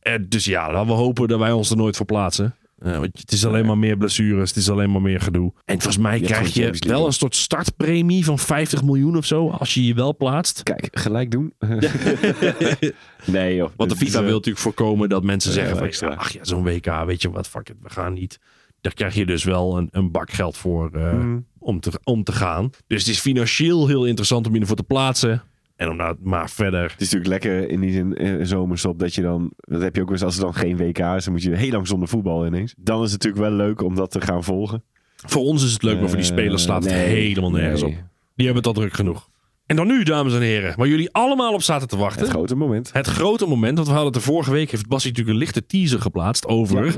Speaker 1: Eh, dus ja, laten we hopen dat wij ons er nooit voor plaatsen. Eh, want het is alleen maar meer blessures. Het is alleen maar meer gedoe. En volgens mij krijg je wel een soort startpremie van 50 miljoen of zo. Als je je wel plaatst.
Speaker 5: Kijk, gelijk doen. nee, joh.
Speaker 1: Want de FIFA
Speaker 5: eh,
Speaker 1: wil natuurlijk voorkomen dat mensen zeggen van,
Speaker 5: extra.
Speaker 1: ach ja, zo'n WK, weet je wat, fuck it, we gaan niet. Daar krijg je dus wel een, een bak geld voor eh,
Speaker 5: Mm.
Speaker 1: om, te, om te gaan. Dus het is financieel heel interessant om je ervoor te plaatsen. En om nou maar verder...
Speaker 5: Het is natuurlijk lekker in die zin eh, zomerstop dat je dan... Dat heb je ook wel eens als er dan geen WK is. Dan moet je heel lang zonder voetbal ineens. Dan is het natuurlijk wel leuk om dat te gaan volgen.
Speaker 1: Voor ons is het leuk, maar voor die
Speaker 5: Eh,
Speaker 1: spelers slaat het
Speaker 5: nee,
Speaker 1: helemaal nergens
Speaker 5: nee.
Speaker 1: op. Die hebben het al druk genoeg. En dan nu, dames en heren, waar jullie allemaal op zaten te wachten.
Speaker 5: Het grote moment.
Speaker 1: Het grote moment, want we hadden het de vorige week, heeft Bassie natuurlijk een lichte teaser geplaatst over...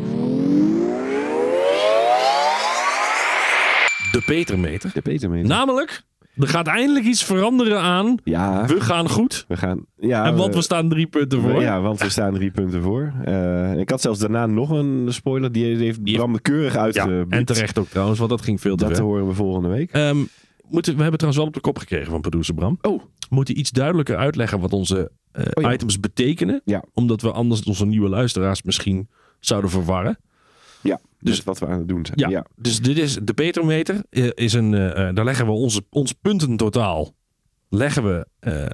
Speaker 1: De Petermeter.
Speaker 5: De Petermeter.
Speaker 1: Namelijk, er gaat eindelijk iets veranderen aan.
Speaker 5: ja,
Speaker 1: We gaan goed.
Speaker 5: we gaan... Ja,
Speaker 1: en want
Speaker 5: we-
Speaker 1: we staan drie punten voor.
Speaker 5: Ja, want we staan drie punten voor. Eh, ik had zelfs daarna nog een spoiler. Die heeft Bram de keurig
Speaker 1: Ja,
Speaker 5: uitgebied.
Speaker 1: en terecht ook trouwens, want dat ging veel te
Speaker 5: Dat
Speaker 1: ver.
Speaker 5: horen we volgende week.
Speaker 1: Ehm, moeten, we hebben trouwens wel op de kop gekregen van producer Bram.
Speaker 5: Oh.
Speaker 1: We moeten iets duidelijker uitleggen wat onze eh,
Speaker 5: Oh ja.
Speaker 1: items betekenen.
Speaker 5: Ja.
Speaker 1: Omdat we anders onze nieuwe luisteraars misschien zouden verwarren.
Speaker 5: Ja, dus
Speaker 1: Dus-
Speaker 5: wat we aan het doen zijn.
Speaker 1: Ja,
Speaker 5: Ja.
Speaker 1: dus dit is de Petermeter. eh, Is een, eh, eh, daar leggen we onze, ons puntentotaal leggen we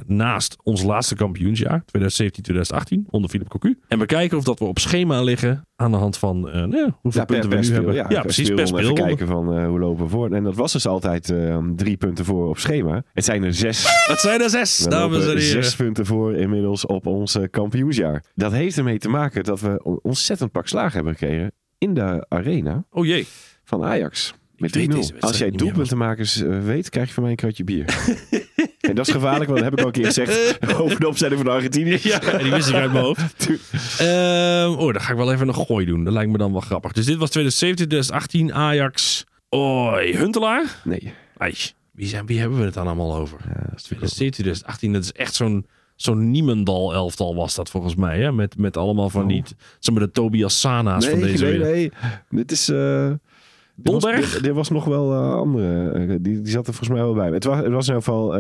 Speaker 1: naast ons laatste kampioensjaar, 2017-2018, onder Philip Cocu. En we kijken of dat we op schema liggen aan de hand van nou ja, hoeveel
Speaker 5: Ja,
Speaker 1: punten we nu
Speaker 5: speel,
Speaker 1: hebben.
Speaker 5: ja,
Speaker 1: Ja, precies, per speel.
Speaker 5: Even kijken van hoe lopen we voor. En dat was dus altijd drie punten voor op schema. Het zijn er zes.
Speaker 1: Het zijn er zes,
Speaker 5: We
Speaker 1: dames en heren.
Speaker 5: zes punten voor inmiddels op ons kampioensjaar. Dat heeft ermee te maken dat we on- ontzettend pak slagen hebben gekregen in de arena
Speaker 1: Oh jee.
Speaker 5: van Ajax. Met
Speaker 1: weet
Speaker 5: 3-0.
Speaker 1: deze wedstrijd
Speaker 5: Als jij doelpuntenmakers eh, weet, krijg je van mij een kratje bier. En dat is gevaarlijk, want dat heb ik al een keer gezegd over de opstelling van de Argentiniërs.
Speaker 1: Ja, die wist ik uit mijn hoofd. Ehm, oh, dan ga ik wel even een gooi doen. Dat lijkt me dan wel grappig. Dus dit was 2017, 2018, Ajax. Oi, Huntelaar?
Speaker 5: Nee.
Speaker 1: Ai, wie, zijn, wie hebben we het dan allemaal over? Ja, 2017, 2018, dat is echt zo'n zo'n Niemendal elftal was dat volgens mij. Hè? Met, met allemaal van die, zeg maar de Tobias Sana's van deze
Speaker 5: nee,
Speaker 1: wereld.
Speaker 5: nee. Dit is... eh dit was-
Speaker 1: Dolberg?
Speaker 5: dit- Er was nog wel eh, andere. eh, die, die zat er volgens mij wel bij. Het was, het was in ieder geval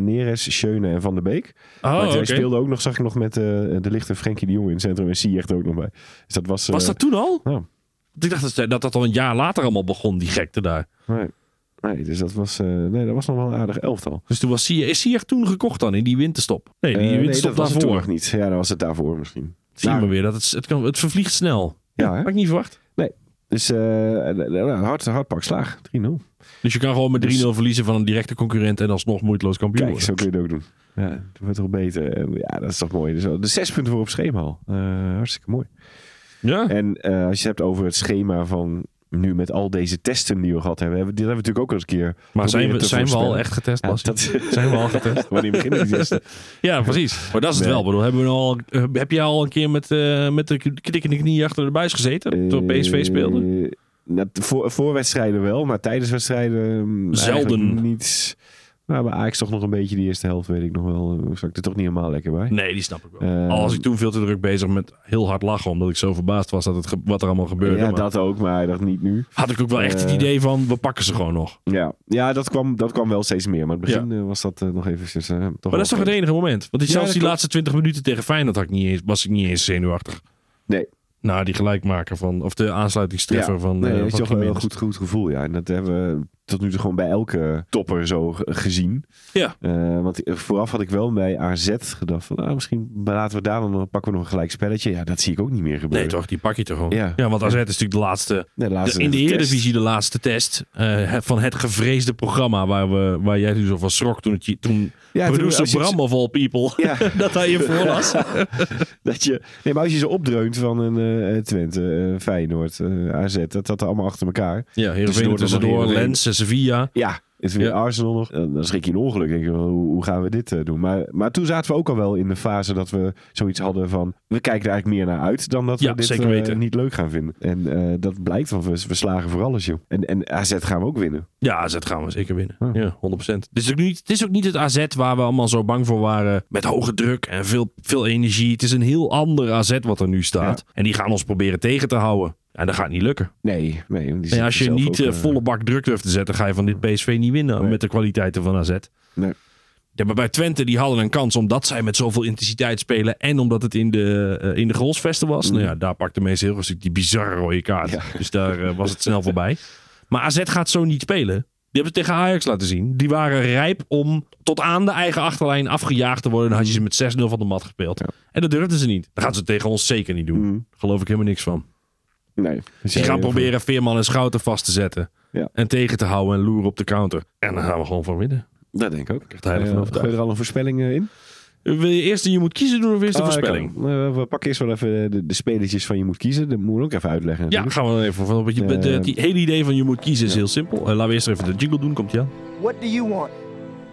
Speaker 5: Neres, Schöne en Van der Beek.
Speaker 1: Oh,
Speaker 5: maar hij speelde ook nog, zag ik nog met de lichte Frenkie de Jong in het centrum. En Ziyech er ook nog bij. Dus dat was...
Speaker 1: Was dat toen al?
Speaker 5: ja.
Speaker 1: Ik dacht dat dat, dat al een jaar later allemaal begon, die gekte daar.
Speaker 5: Nee. Nee, dus dat was, eh, nee, dat was nog wel een aardig elftal.
Speaker 1: Dus toen was Sier, is Sier toen gekocht dan in die winterstop? Nee, die
Speaker 5: Eh, nee,
Speaker 1: winterstop
Speaker 5: dat was het toen
Speaker 1: daarvoor.
Speaker 5: nog niet. Ja, dat was het daarvoor misschien.
Speaker 1: Zie je
Speaker 5: Nou,
Speaker 1: maar weer, dat het, het, kan, het vervliegt snel.
Speaker 5: Ja, hè?
Speaker 1: Had ik niet verwacht.
Speaker 5: Dus eh, nou, hard, hard pak slaag. 3-0.
Speaker 1: Dus je kan gewoon met 3-0
Speaker 5: Dus-
Speaker 1: verliezen van een directe concurrent en alsnog moeiteloos kampioen
Speaker 5: Kijk, zo kun je het ook doen. Ja, dat wordt toch beter. Ja, dat is toch mooi. Dus de zes punten voor op schema al. Eh, hartstikke mooi.
Speaker 1: Ja,
Speaker 5: En eh, als je het hebt over het schema van nu met al deze testen die we gehad hebben. hebben dit hebben we natuurlijk ook al eens een keer
Speaker 1: maar zijn we, zijn we al echt getest,
Speaker 5: Ja, dat,
Speaker 1: Zijn we al getest?
Speaker 5: wanneer beginnen die testen?
Speaker 1: Ja, precies. Maar dat is het
Speaker 5: Nee.
Speaker 1: wel. Bedoel, hebben we al, eh, heb jij al een keer met, eh, met de knik in de knie achter de buis gezeten? Toen PSV speelde?
Speaker 5: Nou, voor, voor wedstrijden wel, maar tijdens wedstrijden mm,
Speaker 1: Zelden.
Speaker 5: eigenlijk niet. Nou, bij Ajax toch nog een beetje die eerste helft, weet ik nog wel. Zat ik er toch niet helemaal lekker bij.
Speaker 1: Nee, die snap ik wel.
Speaker 5: Eh,
Speaker 1: Al was ik toen veel te druk bezig met heel hard lachen, omdat ik zo verbaasd was dat het wat er allemaal gebeurde.
Speaker 5: ja,
Speaker 1: Maar
Speaker 5: dat ook, maar dat niet nu.
Speaker 1: had ik ook wel echt het
Speaker 5: Eh,
Speaker 1: idee van, we pakken ze gewoon nog.
Speaker 5: Ja, ja dat, kwam, dat kwam wel steeds meer. Maar in het begin eh, was dat eh, nog eh, toch
Speaker 1: Maar dat is toch het enige moment? Want die, zelfs die laatste 20 minuten tegen Feyenoord had ik niet eens, was ik niet eens zenuwachtig.
Speaker 5: Nee.
Speaker 1: Nou, die gelijkmaker van, of de aansluitingstreffer van,
Speaker 5: nee, dat is toch een
Speaker 1: Gimenez.
Speaker 5: goed, goed gevoel, ja. En dat hebben we tot nu toe gewoon bij elke topper zo ge- gezien.
Speaker 1: Ja.
Speaker 5: Eh, want vooraf had ik wel bij AZ gedacht van, nou, misschien laten we daar dan dan pakken we nog een gelijk spelletje. Ja, dat zie ik ook niet meer
Speaker 1: Nee
Speaker 5: gebeuren.
Speaker 1: toch, die pak je toch gewoon.
Speaker 5: Ja.
Speaker 1: Ja, want AZ is natuurlijk de laatste,
Speaker 5: Nee, de
Speaker 1: de-
Speaker 5: laatste
Speaker 1: in de. Eredivisie de laatste test eh, van het gevreesde programma waar, we, waar jij toen zo van schrok toen, het je, toen
Speaker 5: Ja,
Speaker 1: producer Bram of all people
Speaker 5: Ja.
Speaker 1: dat hij je voorlas.
Speaker 5: Dat je, nee, maar als je ze opdreunt van een eh, Twente, eh, Feyenoord, eh, AZ, dat dat allemaal achter elkaar.
Speaker 1: Ja, Heerenveen
Speaker 5: Tussendoor
Speaker 1: tussendoor, Sevilla.
Speaker 5: Ja, is weer
Speaker 1: Ja.
Speaker 5: Arsenal nog. Dan schrik je een ongeluk. Denk je, hoe, hoe gaan we dit eh, doen? Maar, maar toen zaten we ook al wel in de fase dat we zoiets hadden van... We kijken er eigenlijk meer naar uit dan dat
Speaker 1: Ja,
Speaker 5: we dit
Speaker 1: zeker
Speaker 5: eh,
Speaker 1: weten.
Speaker 5: niet leuk gaan vinden. En eh, dat blijkt, want we, we slagen voor alles, joh. En, en AZ gaan we ook winnen.
Speaker 1: Ja, AZ gaan we zeker winnen.
Speaker 5: Ja.
Speaker 1: Ja, 100%. Het is, ook niet, het is ook niet het AZ waar we allemaal zo bang voor waren. Met hoge druk en veel, veel energie. Het is een heel ander AZ wat er nu staat. En die gaan ons proberen tegen te houden. En dat gaat niet lukken.
Speaker 5: Nee, nee. die
Speaker 1: als je niet
Speaker 5: ook,
Speaker 1: eh,
Speaker 5: eh,
Speaker 1: volle bak druk durft te zetten, ga je van dit PSV niet winnen.
Speaker 5: Nee.
Speaker 1: Met de kwaliteiten van AZ.
Speaker 5: Nee.
Speaker 1: Ja, maar bij Twente die hadden een kans omdat zij met zoveel intensiteit spelen. En omdat het in de, eh, in de Grolsvesten was. Nou ja, daar pakte meest heel stuk die bizarre rode kaart.
Speaker 5: Mm. Ja.
Speaker 1: Dus daar was het snel voorbij. Maar AZ gaat zo niet spelen. Die hebben het tegen Ajax laten zien. Die waren rijp om tot aan de eigen achterlijn afgejaagd te worden. Dan had je ze met 6-0 van de mat gespeeld.
Speaker 5: Ja.
Speaker 1: En dat durfden ze niet. Dat gaan ze tegen ons zeker niet doen.
Speaker 5: Mm.
Speaker 1: Geloof ik helemaal niks van.
Speaker 5: Nee. Dus
Speaker 1: Die
Speaker 5: jij-
Speaker 1: gaan proberen Veerman en Schouten vast te zetten.
Speaker 5: Ja.
Speaker 1: En tegen te houden en loeren op de counter. En dan gaan we gewoon van winnen.
Speaker 5: Dat denk ik ook.
Speaker 1: Heilig
Speaker 5: Eh,
Speaker 1: overtuigd.
Speaker 5: Gooi je er al een voorspelling eh, in?
Speaker 1: Wil je eerst je moet kiezen doen of eerst de
Speaker 5: Oh,
Speaker 1: voorspelling?
Speaker 5: Eh, we pakken eerst wel even de, de spelertjes van je moet kiezen. Dat moeten we ook even uitleggen.
Speaker 1: Ja,
Speaker 5: natuurlijk.
Speaker 1: gaan we even. van- want je-
Speaker 5: Eh,
Speaker 1: de- Het hele idee van je moet kiezen is heel simpel. Eh, laten we eerst even de jingle doen. Komt ie aan?
Speaker 8: What do you want?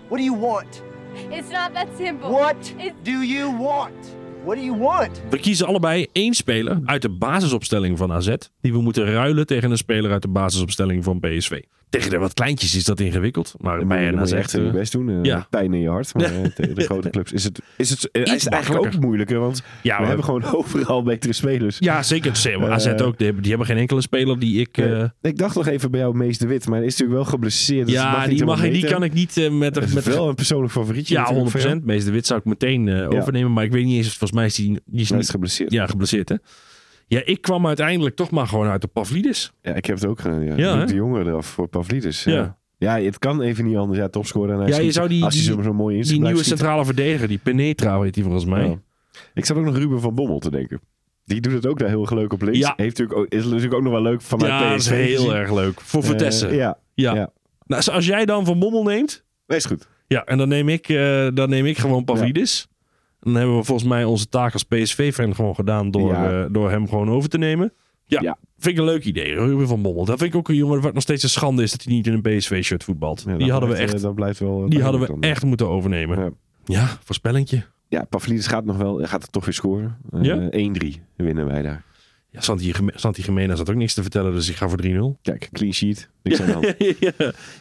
Speaker 8: What do you want?
Speaker 9: It's not that simple.
Speaker 8: What
Speaker 9: It's
Speaker 8: do you want? What do you want?
Speaker 1: We kiezen allebei één speler uit de basisopstelling van AZ. Die we moeten ruilen tegen een speler uit de basisopstelling van PSV. Tegen de wat kleintjes is dat ingewikkeld. Maar bij
Speaker 5: je echt je
Speaker 1: eh,
Speaker 5: best doen. eh,
Speaker 1: ja.
Speaker 5: Pijn in je hart. Maar eh, tegen de grote clubs is het, is het, is het eigenlijk ook moeilijker. Want
Speaker 1: Ja,
Speaker 5: we
Speaker 1: we-
Speaker 5: hebben gewoon overal betere spelers.
Speaker 1: Ja, zeker. Ze- AZ ook. Die hebben, die hebben geen enkele speler die ik...
Speaker 5: ik dacht nog even bij jou Mees de Wit. Maar hij is natuurlijk wel geblesseerd. dus
Speaker 1: ja, die, mag, die kan ik niet met...
Speaker 5: Dat is
Speaker 1: met
Speaker 5: wel een persoonlijk favorietje.
Speaker 1: ja,
Speaker 5: natuurlijk
Speaker 1: 100%.
Speaker 5: voor jou.
Speaker 1: Meester Wit zou ik meteen overnemen. Maar ik weet niet eens... Volgens mij is die, die is
Speaker 5: Hij
Speaker 1: niet
Speaker 5: is geblesseerd.
Speaker 1: Ja, geblesseerd hè. Ja, ik kwam uiteindelijk toch maar gewoon uit de Pavlidis.
Speaker 5: Ja, ik heb het ook gedaan. Ja, de Jonge eraf voor Pavlidis. Ja.
Speaker 1: Ja.
Speaker 5: ja. het kan even niet anders. Ja, topscorer. En hij
Speaker 1: Ja, je zou die-
Speaker 5: als
Speaker 1: die- Die nieuwe
Speaker 5: schieten.
Speaker 1: centrale verdediger, die Penetra heet die volgens mij.
Speaker 5: Ja. Ik zat ook nog Ruben van Bommel te denken. Die doet het ook daar heel leuk op links.
Speaker 1: Ja.
Speaker 5: Heeft natuurlijk ook, is natuurlijk ook nog wel leuk van
Speaker 1: Ja, dat is heel erg leuk. Voor Vertessen.
Speaker 5: ja,
Speaker 1: ja.
Speaker 5: ja.
Speaker 1: Nou, als jij dan Van Bommel neemt,
Speaker 5: wees goed.
Speaker 1: ja, en dan neem ik, eh, dan neem ik gewoon Pavlidis. Dan hebben we volgens mij onze taak als PSV-fan gewoon gedaan door,
Speaker 5: Ja.
Speaker 1: eh, door hem gewoon over te nemen. Ja,
Speaker 5: Ja.
Speaker 1: vind ik een leuk idee. Ruben van Bommel. Dat vind ik ook een jongen wat nog steeds een schande is dat hij niet in een PSV-shirt voetbalt.
Speaker 5: Ja,
Speaker 1: die hadden we echt,
Speaker 5: eh, dat blijft wel.
Speaker 1: die
Speaker 5: pijnlijk
Speaker 1: hadden we
Speaker 5: dan.
Speaker 1: echt moeten overnemen.
Speaker 5: Ja.
Speaker 1: Ja, voorspellingje.
Speaker 5: Ja, Pavlidis gaat nog wel, gaat het toch weer scoren. Eh,
Speaker 1: Ja?
Speaker 5: 1-3 winnen wij daar.
Speaker 1: Ja, Santi, Santi Jiménez had ook niks te vertellen, dus ik ga voor 3-0.
Speaker 5: Kijk, clean sheet. Niks aan
Speaker 1: ja,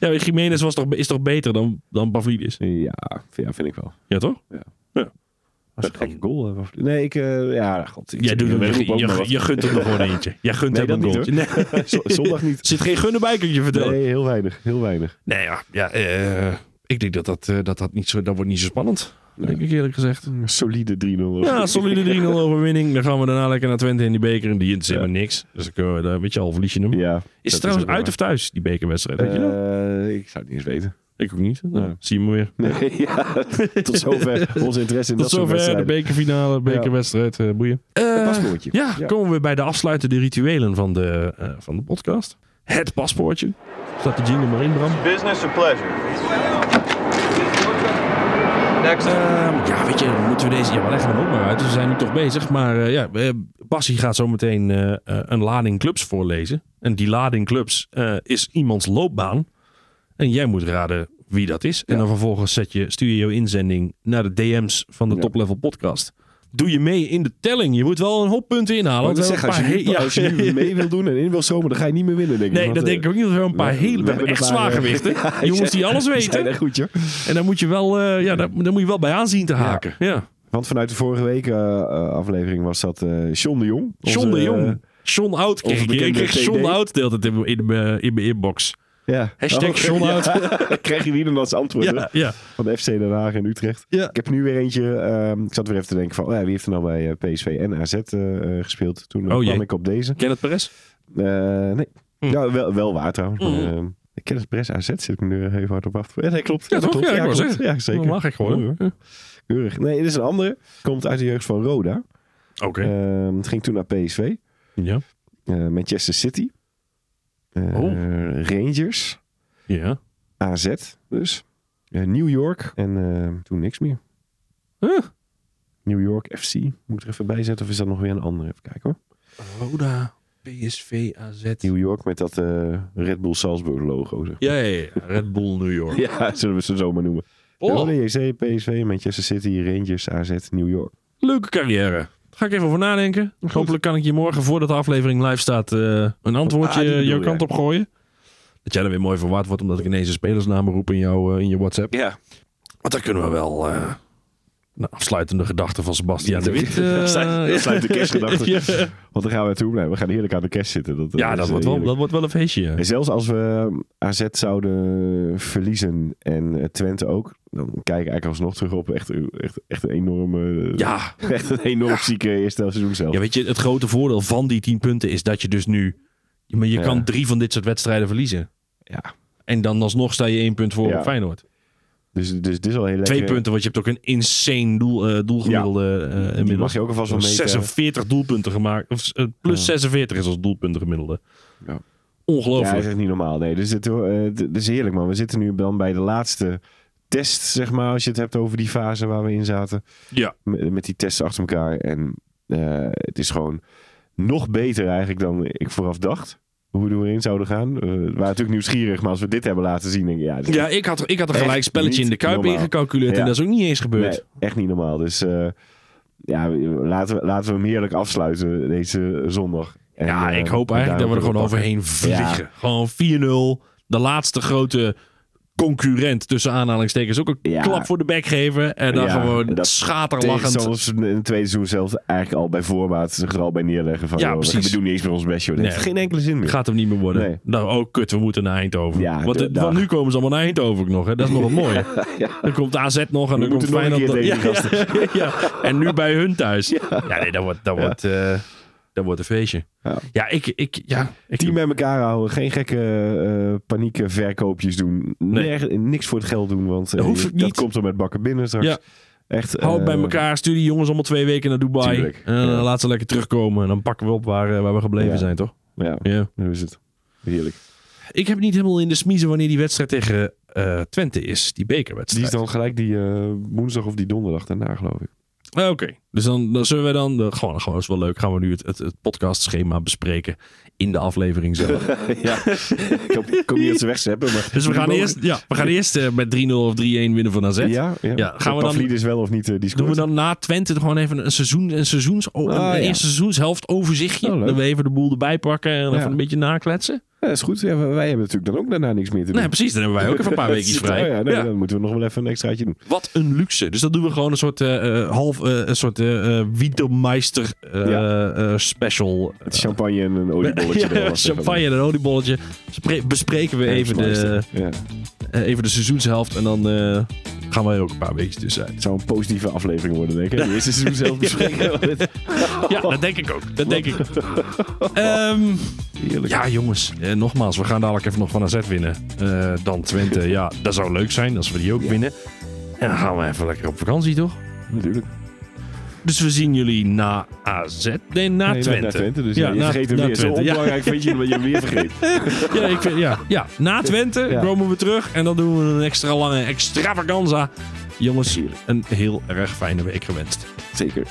Speaker 1: ja Jiménez was toch, is toch beter dan, dan Pavlidis?
Speaker 5: Ja, ja, vind ik wel.
Speaker 1: Ja, toch?
Speaker 5: Dat is een gekke goal. Nee, ik... eh, ja, god. Ik
Speaker 1: Jij
Speaker 5: zit
Speaker 1: doet hem,
Speaker 5: weer
Speaker 1: je,
Speaker 5: op,
Speaker 1: je, je, gunt hem er gewoon eentje. Jij gunt
Speaker 5: Nee,
Speaker 1: hem een
Speaker 5: dat
Speaker 1: goaltje.
Speaker 5: niet,
Speaker 1: Nee.
Speaker 5: Z- Zondag niet.
Speaker 1: Er zit geen gunnen bij, kan je vertellen. Nee,
Speaker 5: Nee, heel weinig. Heel weinig.
Speaker 1: ja, ja eh, ik denk dat dat, eh, dat, dat, niet zo, dat wordt niet zo spannend. Denk ik eerlijk gezegd.
Speaker 5: Een solide 3-0.
Speaker 1: Ja, solide 3-0 overwinning. Dan gaan we daarna lekker naar Twente in die beker. En die interesseert me niks. Dus dan kunnen we, daar, weet je al, verlies je hem.
Speaker 5: Ja.
Speaker 1: is het trouwens uit of thuis, die bekerwedstrijd? Weet je dat?
Speaker 5: Eh, ik zou het niet eens weten.
Speaker 1: Ik ook niet. Nou,
Speaker 5: Ja.
Speaker 1: Zie je me weer.
Speaker 5: Nee, ja, tot zover onze interesse in
Speaker 1: Tot
Speaker 5: dat soort
Speaker 1: zover de bekerfinale, bekerwedstrijd. eh, boeien.
Speaker 5: Een paspoortje.
Speaker 1: Ja,
Speaker 5: Ja.
Speaker 1: komen we bij de afsluitende rituelen van de, eh, van de podcast. Het paspoortje. Staat de jingle maar in, Bram.
Speaker 10: Business or pleasure? Next.
Speaker 1: Ehm, ja, weet je, moeten we deze... Ja, we leggen hem ook maar uit. Dus we zijn nu toch bezig. Maar eh, ja, eh, Bassie gaat zo meteen eh, eh, een lading clubs voorlezen. En die lading clubs eh, is iemands loopbaan. En jij moet raden wie dat is. En dan vervolgens zet je, stuur je jouw inzending naar de DM's van de
Speaker 5: Ja.
Speaker 1: Top Level Podcast. Doe je mee in de telling. Je moet wel een hoop punten inhalen.
Speaker 5: Want
Speaker 1: we
Speaker 5: als je, nu, als je nu mee wil doen en in wil zomen, dan ga je niet meer winnen, denk ik.
Speaker 1: Nee,
Speaker 5: Want,
Speaker 1: dat
Speaker 5: eh,
Speaker 1: denk ik ook niet. We hebben een paar
Speaker 5: we-
Speaker 1: hele... We,
Speaker 5: we
Speaker 1: hebben echt zwaargewichten.
Speaker 5: ja,
Speaker 1: Jongens die alles weten.
Speaker 5: goed, joh.
Speaker 1: En dan moet je wel, eh, ja, daar, daar moet je wel bij aanzien te haken. Ja.
Speaker 5: Want vanuit de vorige week eh, eh, aflevering was dat eh John de Jong.
Speaker 1: John de Jong.
Speaker 5: eh,
Speaker 1: John Oud kreeg ik. Kreeg
Speaker 5: TD.
Speaker 1: Oud de hele tijd in, in, mijn- in mijn inbox.
Speaker 5: Ja.
Speaker 1: Hashtag
Speaker 5: Oh, ja. Krijg je weer een als antwoord hè?
Speaker 1: Ja, ja.
Speaker 5: van de FC Den Haag en Utrecht. Ik heb nu weer eentje. ehm, ik zat weer even te denken van, oh ja, wie heeft er nou bij eh, PSV en AZ eh, eh, gespeeld? Toen
Speaker 1: Oh,
Speaker 5: kwam ik op deze.
Speaker 1: Ken het Perez?
Speaker 5: Nee.
Speaker 1: Hm.
Speaker 5: Ja, wel, wel waar trouwens. ehm, ik ken het Bres AZ, zit ik nu even hard op af. Ja, nee, klopt.
Speaker 1: Ja,
Speaker 5: dat
Speaker 1: toch?
Speaker 5: klopt.
Speaker 1: Ja,
Speaker 5: klopt. zeker.
Speaker 1: Dat mag ik gewoon.
Speaker 5: Keurig. Nee, dit is een andere. Komt uit de jeugd van Roda.
Speaker 1: Oké.
Speaker 5: Ehm, het ging toen naar PSV.
Speaker 1: Ja.
Speaker 5: Manchester City. Eh,
Speaker 1: Oh.
Speaker 5: Rangers.
Speaker 1: Ja.
Speaker 5: AZ dus. Eh, New York. En eh, toen niks meer.
Speaker 1: Huh?
Speaker 5: New York FC. Moet ik er even bij zetten of is dat nog weer een andere? Even kijken hoor.
Speaker 1: Roda, PSV, AZ.
Speaker 5: New York met dat Red Bull Salzburg logo. Zeg.
Speaker 1: Ja, ja, ja. Red Bull New York.
Speaker 5: Ja, zullen we ze zo maar noemen.
Speaker 1: Oh,
Speaker 5: Roda JC, PSV, Manchester City, Rangers, AZ, New York.
Speaker 1: leuke carrière. Daar ga ik even over nadenken. Hopelijk kan ik je morgen, voordat de aflevering live staat, eh, een antwoordje
Speaker 5: Ah,
Speaker 1: jouw
Speaker 5: je.
Speaker 1: kant op gooien. Dat jij er weer mooi verwaard wordt, omdat ik ineens een spelersnamen roep in, jou, eh, in je WhatsApp.
Speaker 5: Ja.
Speaker 1: Want dan kunnen we wel... eh de afsluitende gedachten van Sebastian de Wit. Eh,
Speaker 5: sluit- dat sluit de kerstgedachten.
Speaker 1: ja.
Speaker 5: Want dan gaan we naartoe blijven. We gaan heerlijk aan de kerst zitten. Dat,
Speaker 1: Ja,
Speaker 5: is,
Speaker 1: dat
Speaker 5: eh,
Speaker 1: wordt, wel, dat wordt wel een feestje. ja.
Speaker 5: En zelfs als we AZ zouden verliezen en eh, Twente ook, dan kijk ik eigenlijk alsnog terug op echt, echt, echt een enorme,
Speaker 1: Ja,
Speaker 5: echt een enorm zieke eerste seizoen zelf.
Speaker 1: Ja, weet je, het grote voordeel van die 10 punten is dat je dus nu. Maar je
Speaker 5: Ja.
Speaker 1: kan drie van dit soort wedstrijden verliezen.
Speaker 5: Ja.
Speaker 1: En dan alsnog sta je één punt voor
Speaker 5: Ja.
Speaker 1: op Feyenoord.
Speaker 5: Dus, dus dit is wel heel lekker.
Speaker 1: Twee punten, want je hebt ook een insane doel, eh, doelgemiddelde. eh
Speaker 5: Die
Speaker 1: inmiddels.
Speaker 5: mag je ook alvast wel meten.
Speaker 1: 46 doelpunten gemaakt. Of, eh, plus 46 is als doelpunten gemiddelde.
Speaker 5: Ja. Ja,
Speaker 1: Ongelooflijk.
Speaker 5: dat is echt niet normaal. Nee, dus het, eh, het is heerlijk, man. We zitten nu dan bij de laatste test, zeg maar, als je het hebt over die fase waar we in zaten.
Speaker 1: Ja.
Speaker 5: Met, met die tests achter elkaar. En eh, het is gewoon nog beter eigenlijk dan ik vooraf dacht. Hoe we erin zouden gaan. Eh, we waren natuurlijk nieuwsgierig, maar als we dit hebben laten zien, denk ik, ja,
Speaker 1: Ja, ik had, ik had een gelijk spelletje in de Kuip ingecalculeerd. En dat is ook niet eens gebeurd.
Speaker 5: Nee, echt niet normaal. Dus eh, ja, laten we, laten we hem heerlijk afsluiten deze zondag. En,
Speaker 1: ja,
Speaker 5: eh,
Speaker 1: ik hoop eigenlijk dat we er gewoon overheen vliegen. Gewoon 4-0. De laatste grote concurrent tussen aanhalingstekens ook een
Speaker 5: Ja.
Speaker 1: klap voor de bek geven. En dan
Speaker 5: Ja,
Speaker 1: gewoon
Speaker 5: dat
Speaker 1: schaterlachend.
Speaker 5: Zoals in het tweede seizoen zelf eigenlijk al bij voorbaat zich er al bij neerleggen. Van,
Speaker 1: Ja,
Speaker 5: joh,
Speaker 1: precies.
Speaker 5: We doen niet eens meer ons best, joh. Dat
Speaker 1: Nee.
Speaker 5: heeft geen enkele zin meer.
Speaker 1: Gaat hem niet meer worden.
Speaker 5: Nee.
Speaker 1: Nou, oh kut, we moeten naar Eindhoven.
Speaker 5: Ja,
Speaker 1: want,
Speaker 5: de-
Speaker 1: nu komen ze allemaal naar Eindhoven ook nog. Hè? Dat is nog wat mooi. Dan komt AZ nog en dan komt Feyenoord. ja. En nu bij hun thuis. Ja, nee, dat wordt, dat wordt, eh, dat wordt een feestje.
Speaker 5: Ja.
Speaker 1: Ja, ik, ik, ja, ik,
Speaker 5: Team bij elkaar houden. Geen gekke eh panieke verkoopjes doen.
Speaker 1: Nee.
Speaker 5: Nerg- niks voor het geld doen. Want eh,
Speaker 1: Dat hoeft
Speaker 5: dat
Speaker 1: niet.
Speaker 5: komt er met bakken binnen straks.
Speaker 1: Ja.
Speaker 5: Echt,
Speaker 1: Hou het bij
Speaker 5: eh,
Speaker 1: elkaar. Stuur die jongens allemaal twee weken naar Dubai.
Speaker 5: Tuurlijk,
Speaker 1: En
Speaker 5: ja.
Speaker 1: laat ze lekker terugkomen. En dan pakken we op waar, eh, waar we gebleven
Speaker 5: Ja.
Speaker 1: zijn, toch?
Speaker 5: Ja,
Speaker 1: Ja.
Speaker 5: hoe is het? Heerlijk.
Speaker 1: Ik heb niet helemaal in de smiezen wanneer die wedstrijd tegen eh, Twente is. Die
Speaker 5: Die
Speaker 1: bekerwedstrijd.
Speaker 5: is dan gelijk die eh, woensdag of die donderdag daarna, geloof ik.
Speaker 1: Eh, Oké, dus dan, dan zullen we dan, gewoon, gewoon is wel leuk, gaan we nu het, het, het podcastschema bespreken in de aflevering zelf.
Speaker 5: ja, ik hoop, ik hoop niet dat ze wegzeppen. Maar
Speaker 1: Dus we gaan
Speaker 5: mogen-
Speaker 1: eerst, ja, we gaan eerst eh, met 3-0 of 3-1 winnen van AZ.
Speaker 5: Ja, ja.
Speaker 1: Ja, gaan we dan-
Speaker 5: Pavlidis wel of niet eh, die
Speaker 1: Doen we dan na Twente gewoon even een, seizoen, een, seizoens, oh, een
Speaker 5: Ah, ja.
Speaker 1: eerste seizoenshelft overzichtje.
Speaker 5: Oh,
Speaker 1: dat we even de boel erbij pakken en
Speaker 5: Ja.
Speaker 1: even een beetje nakletsen.
Speaker 5: Ja, dat is goed. Ja, wij hebben natuurlijk dan ook daarna niks meer te doen.
Speaker 1: Nee, precies. Dan hebben wij ook even een paar weekjes vrij.
Speaker 5: Ja, nee. Dan moeten we nog wel even een extraatje doen.
Speaker 1: Wat een luxe. Dus dan doen we gewoon een soort eh, half, eh, een soort
Speaker 5: Ja.
Speaker 1: eh, special.
Speaker 5: Het champagne en een oliebolletje.
Speaker 1: Ja, champagne en een oliebolletje. Spre- bespreken we even de,
Speaker 5: Ja.
Speaker 1: even de seizoenshelft. En dan gaan wij er ook een paar weekjes tussen.
Speaker 5: Het zou een positieve aflevering worden, denk ik. hè? De eerste seizoen zelf bespreken.
Speaker 1: Ja, dat denk ik ook. Dat denk ik. Ehm, ja, jongens. Eh, nogmaals, we gaan dadelijk even nog van AZ winnen. Eh, dan Twente. Ja, dat zou leuk zijn als we die ook winnen. En dan gaan we even lekker op vakantie, toch?
Speaker 5: Natuurlijk.
Speaker 1: Dus we zien jullie na AZ. Nee, na
Speaker 5: Nee,
Speaker 1: Twente.
Speaker 5: Na Twente. Dus ja, je
Speaker 1: na-
Speaker 5: vergeet hem
Speaker 1: na
Speaker 5: weer. Zo
Speaker 1: Twente. Ja.
Speaker 5: onbelangrijk vind je dat je hem weer vergeet.
Speaker 1: Ja, ik vind, ja, ja, na Twente komen we terug. En dan doen we een extra lange extravaganza. Jongens, een heel erg fijne week gewenst.
Speaker 5: Zeker.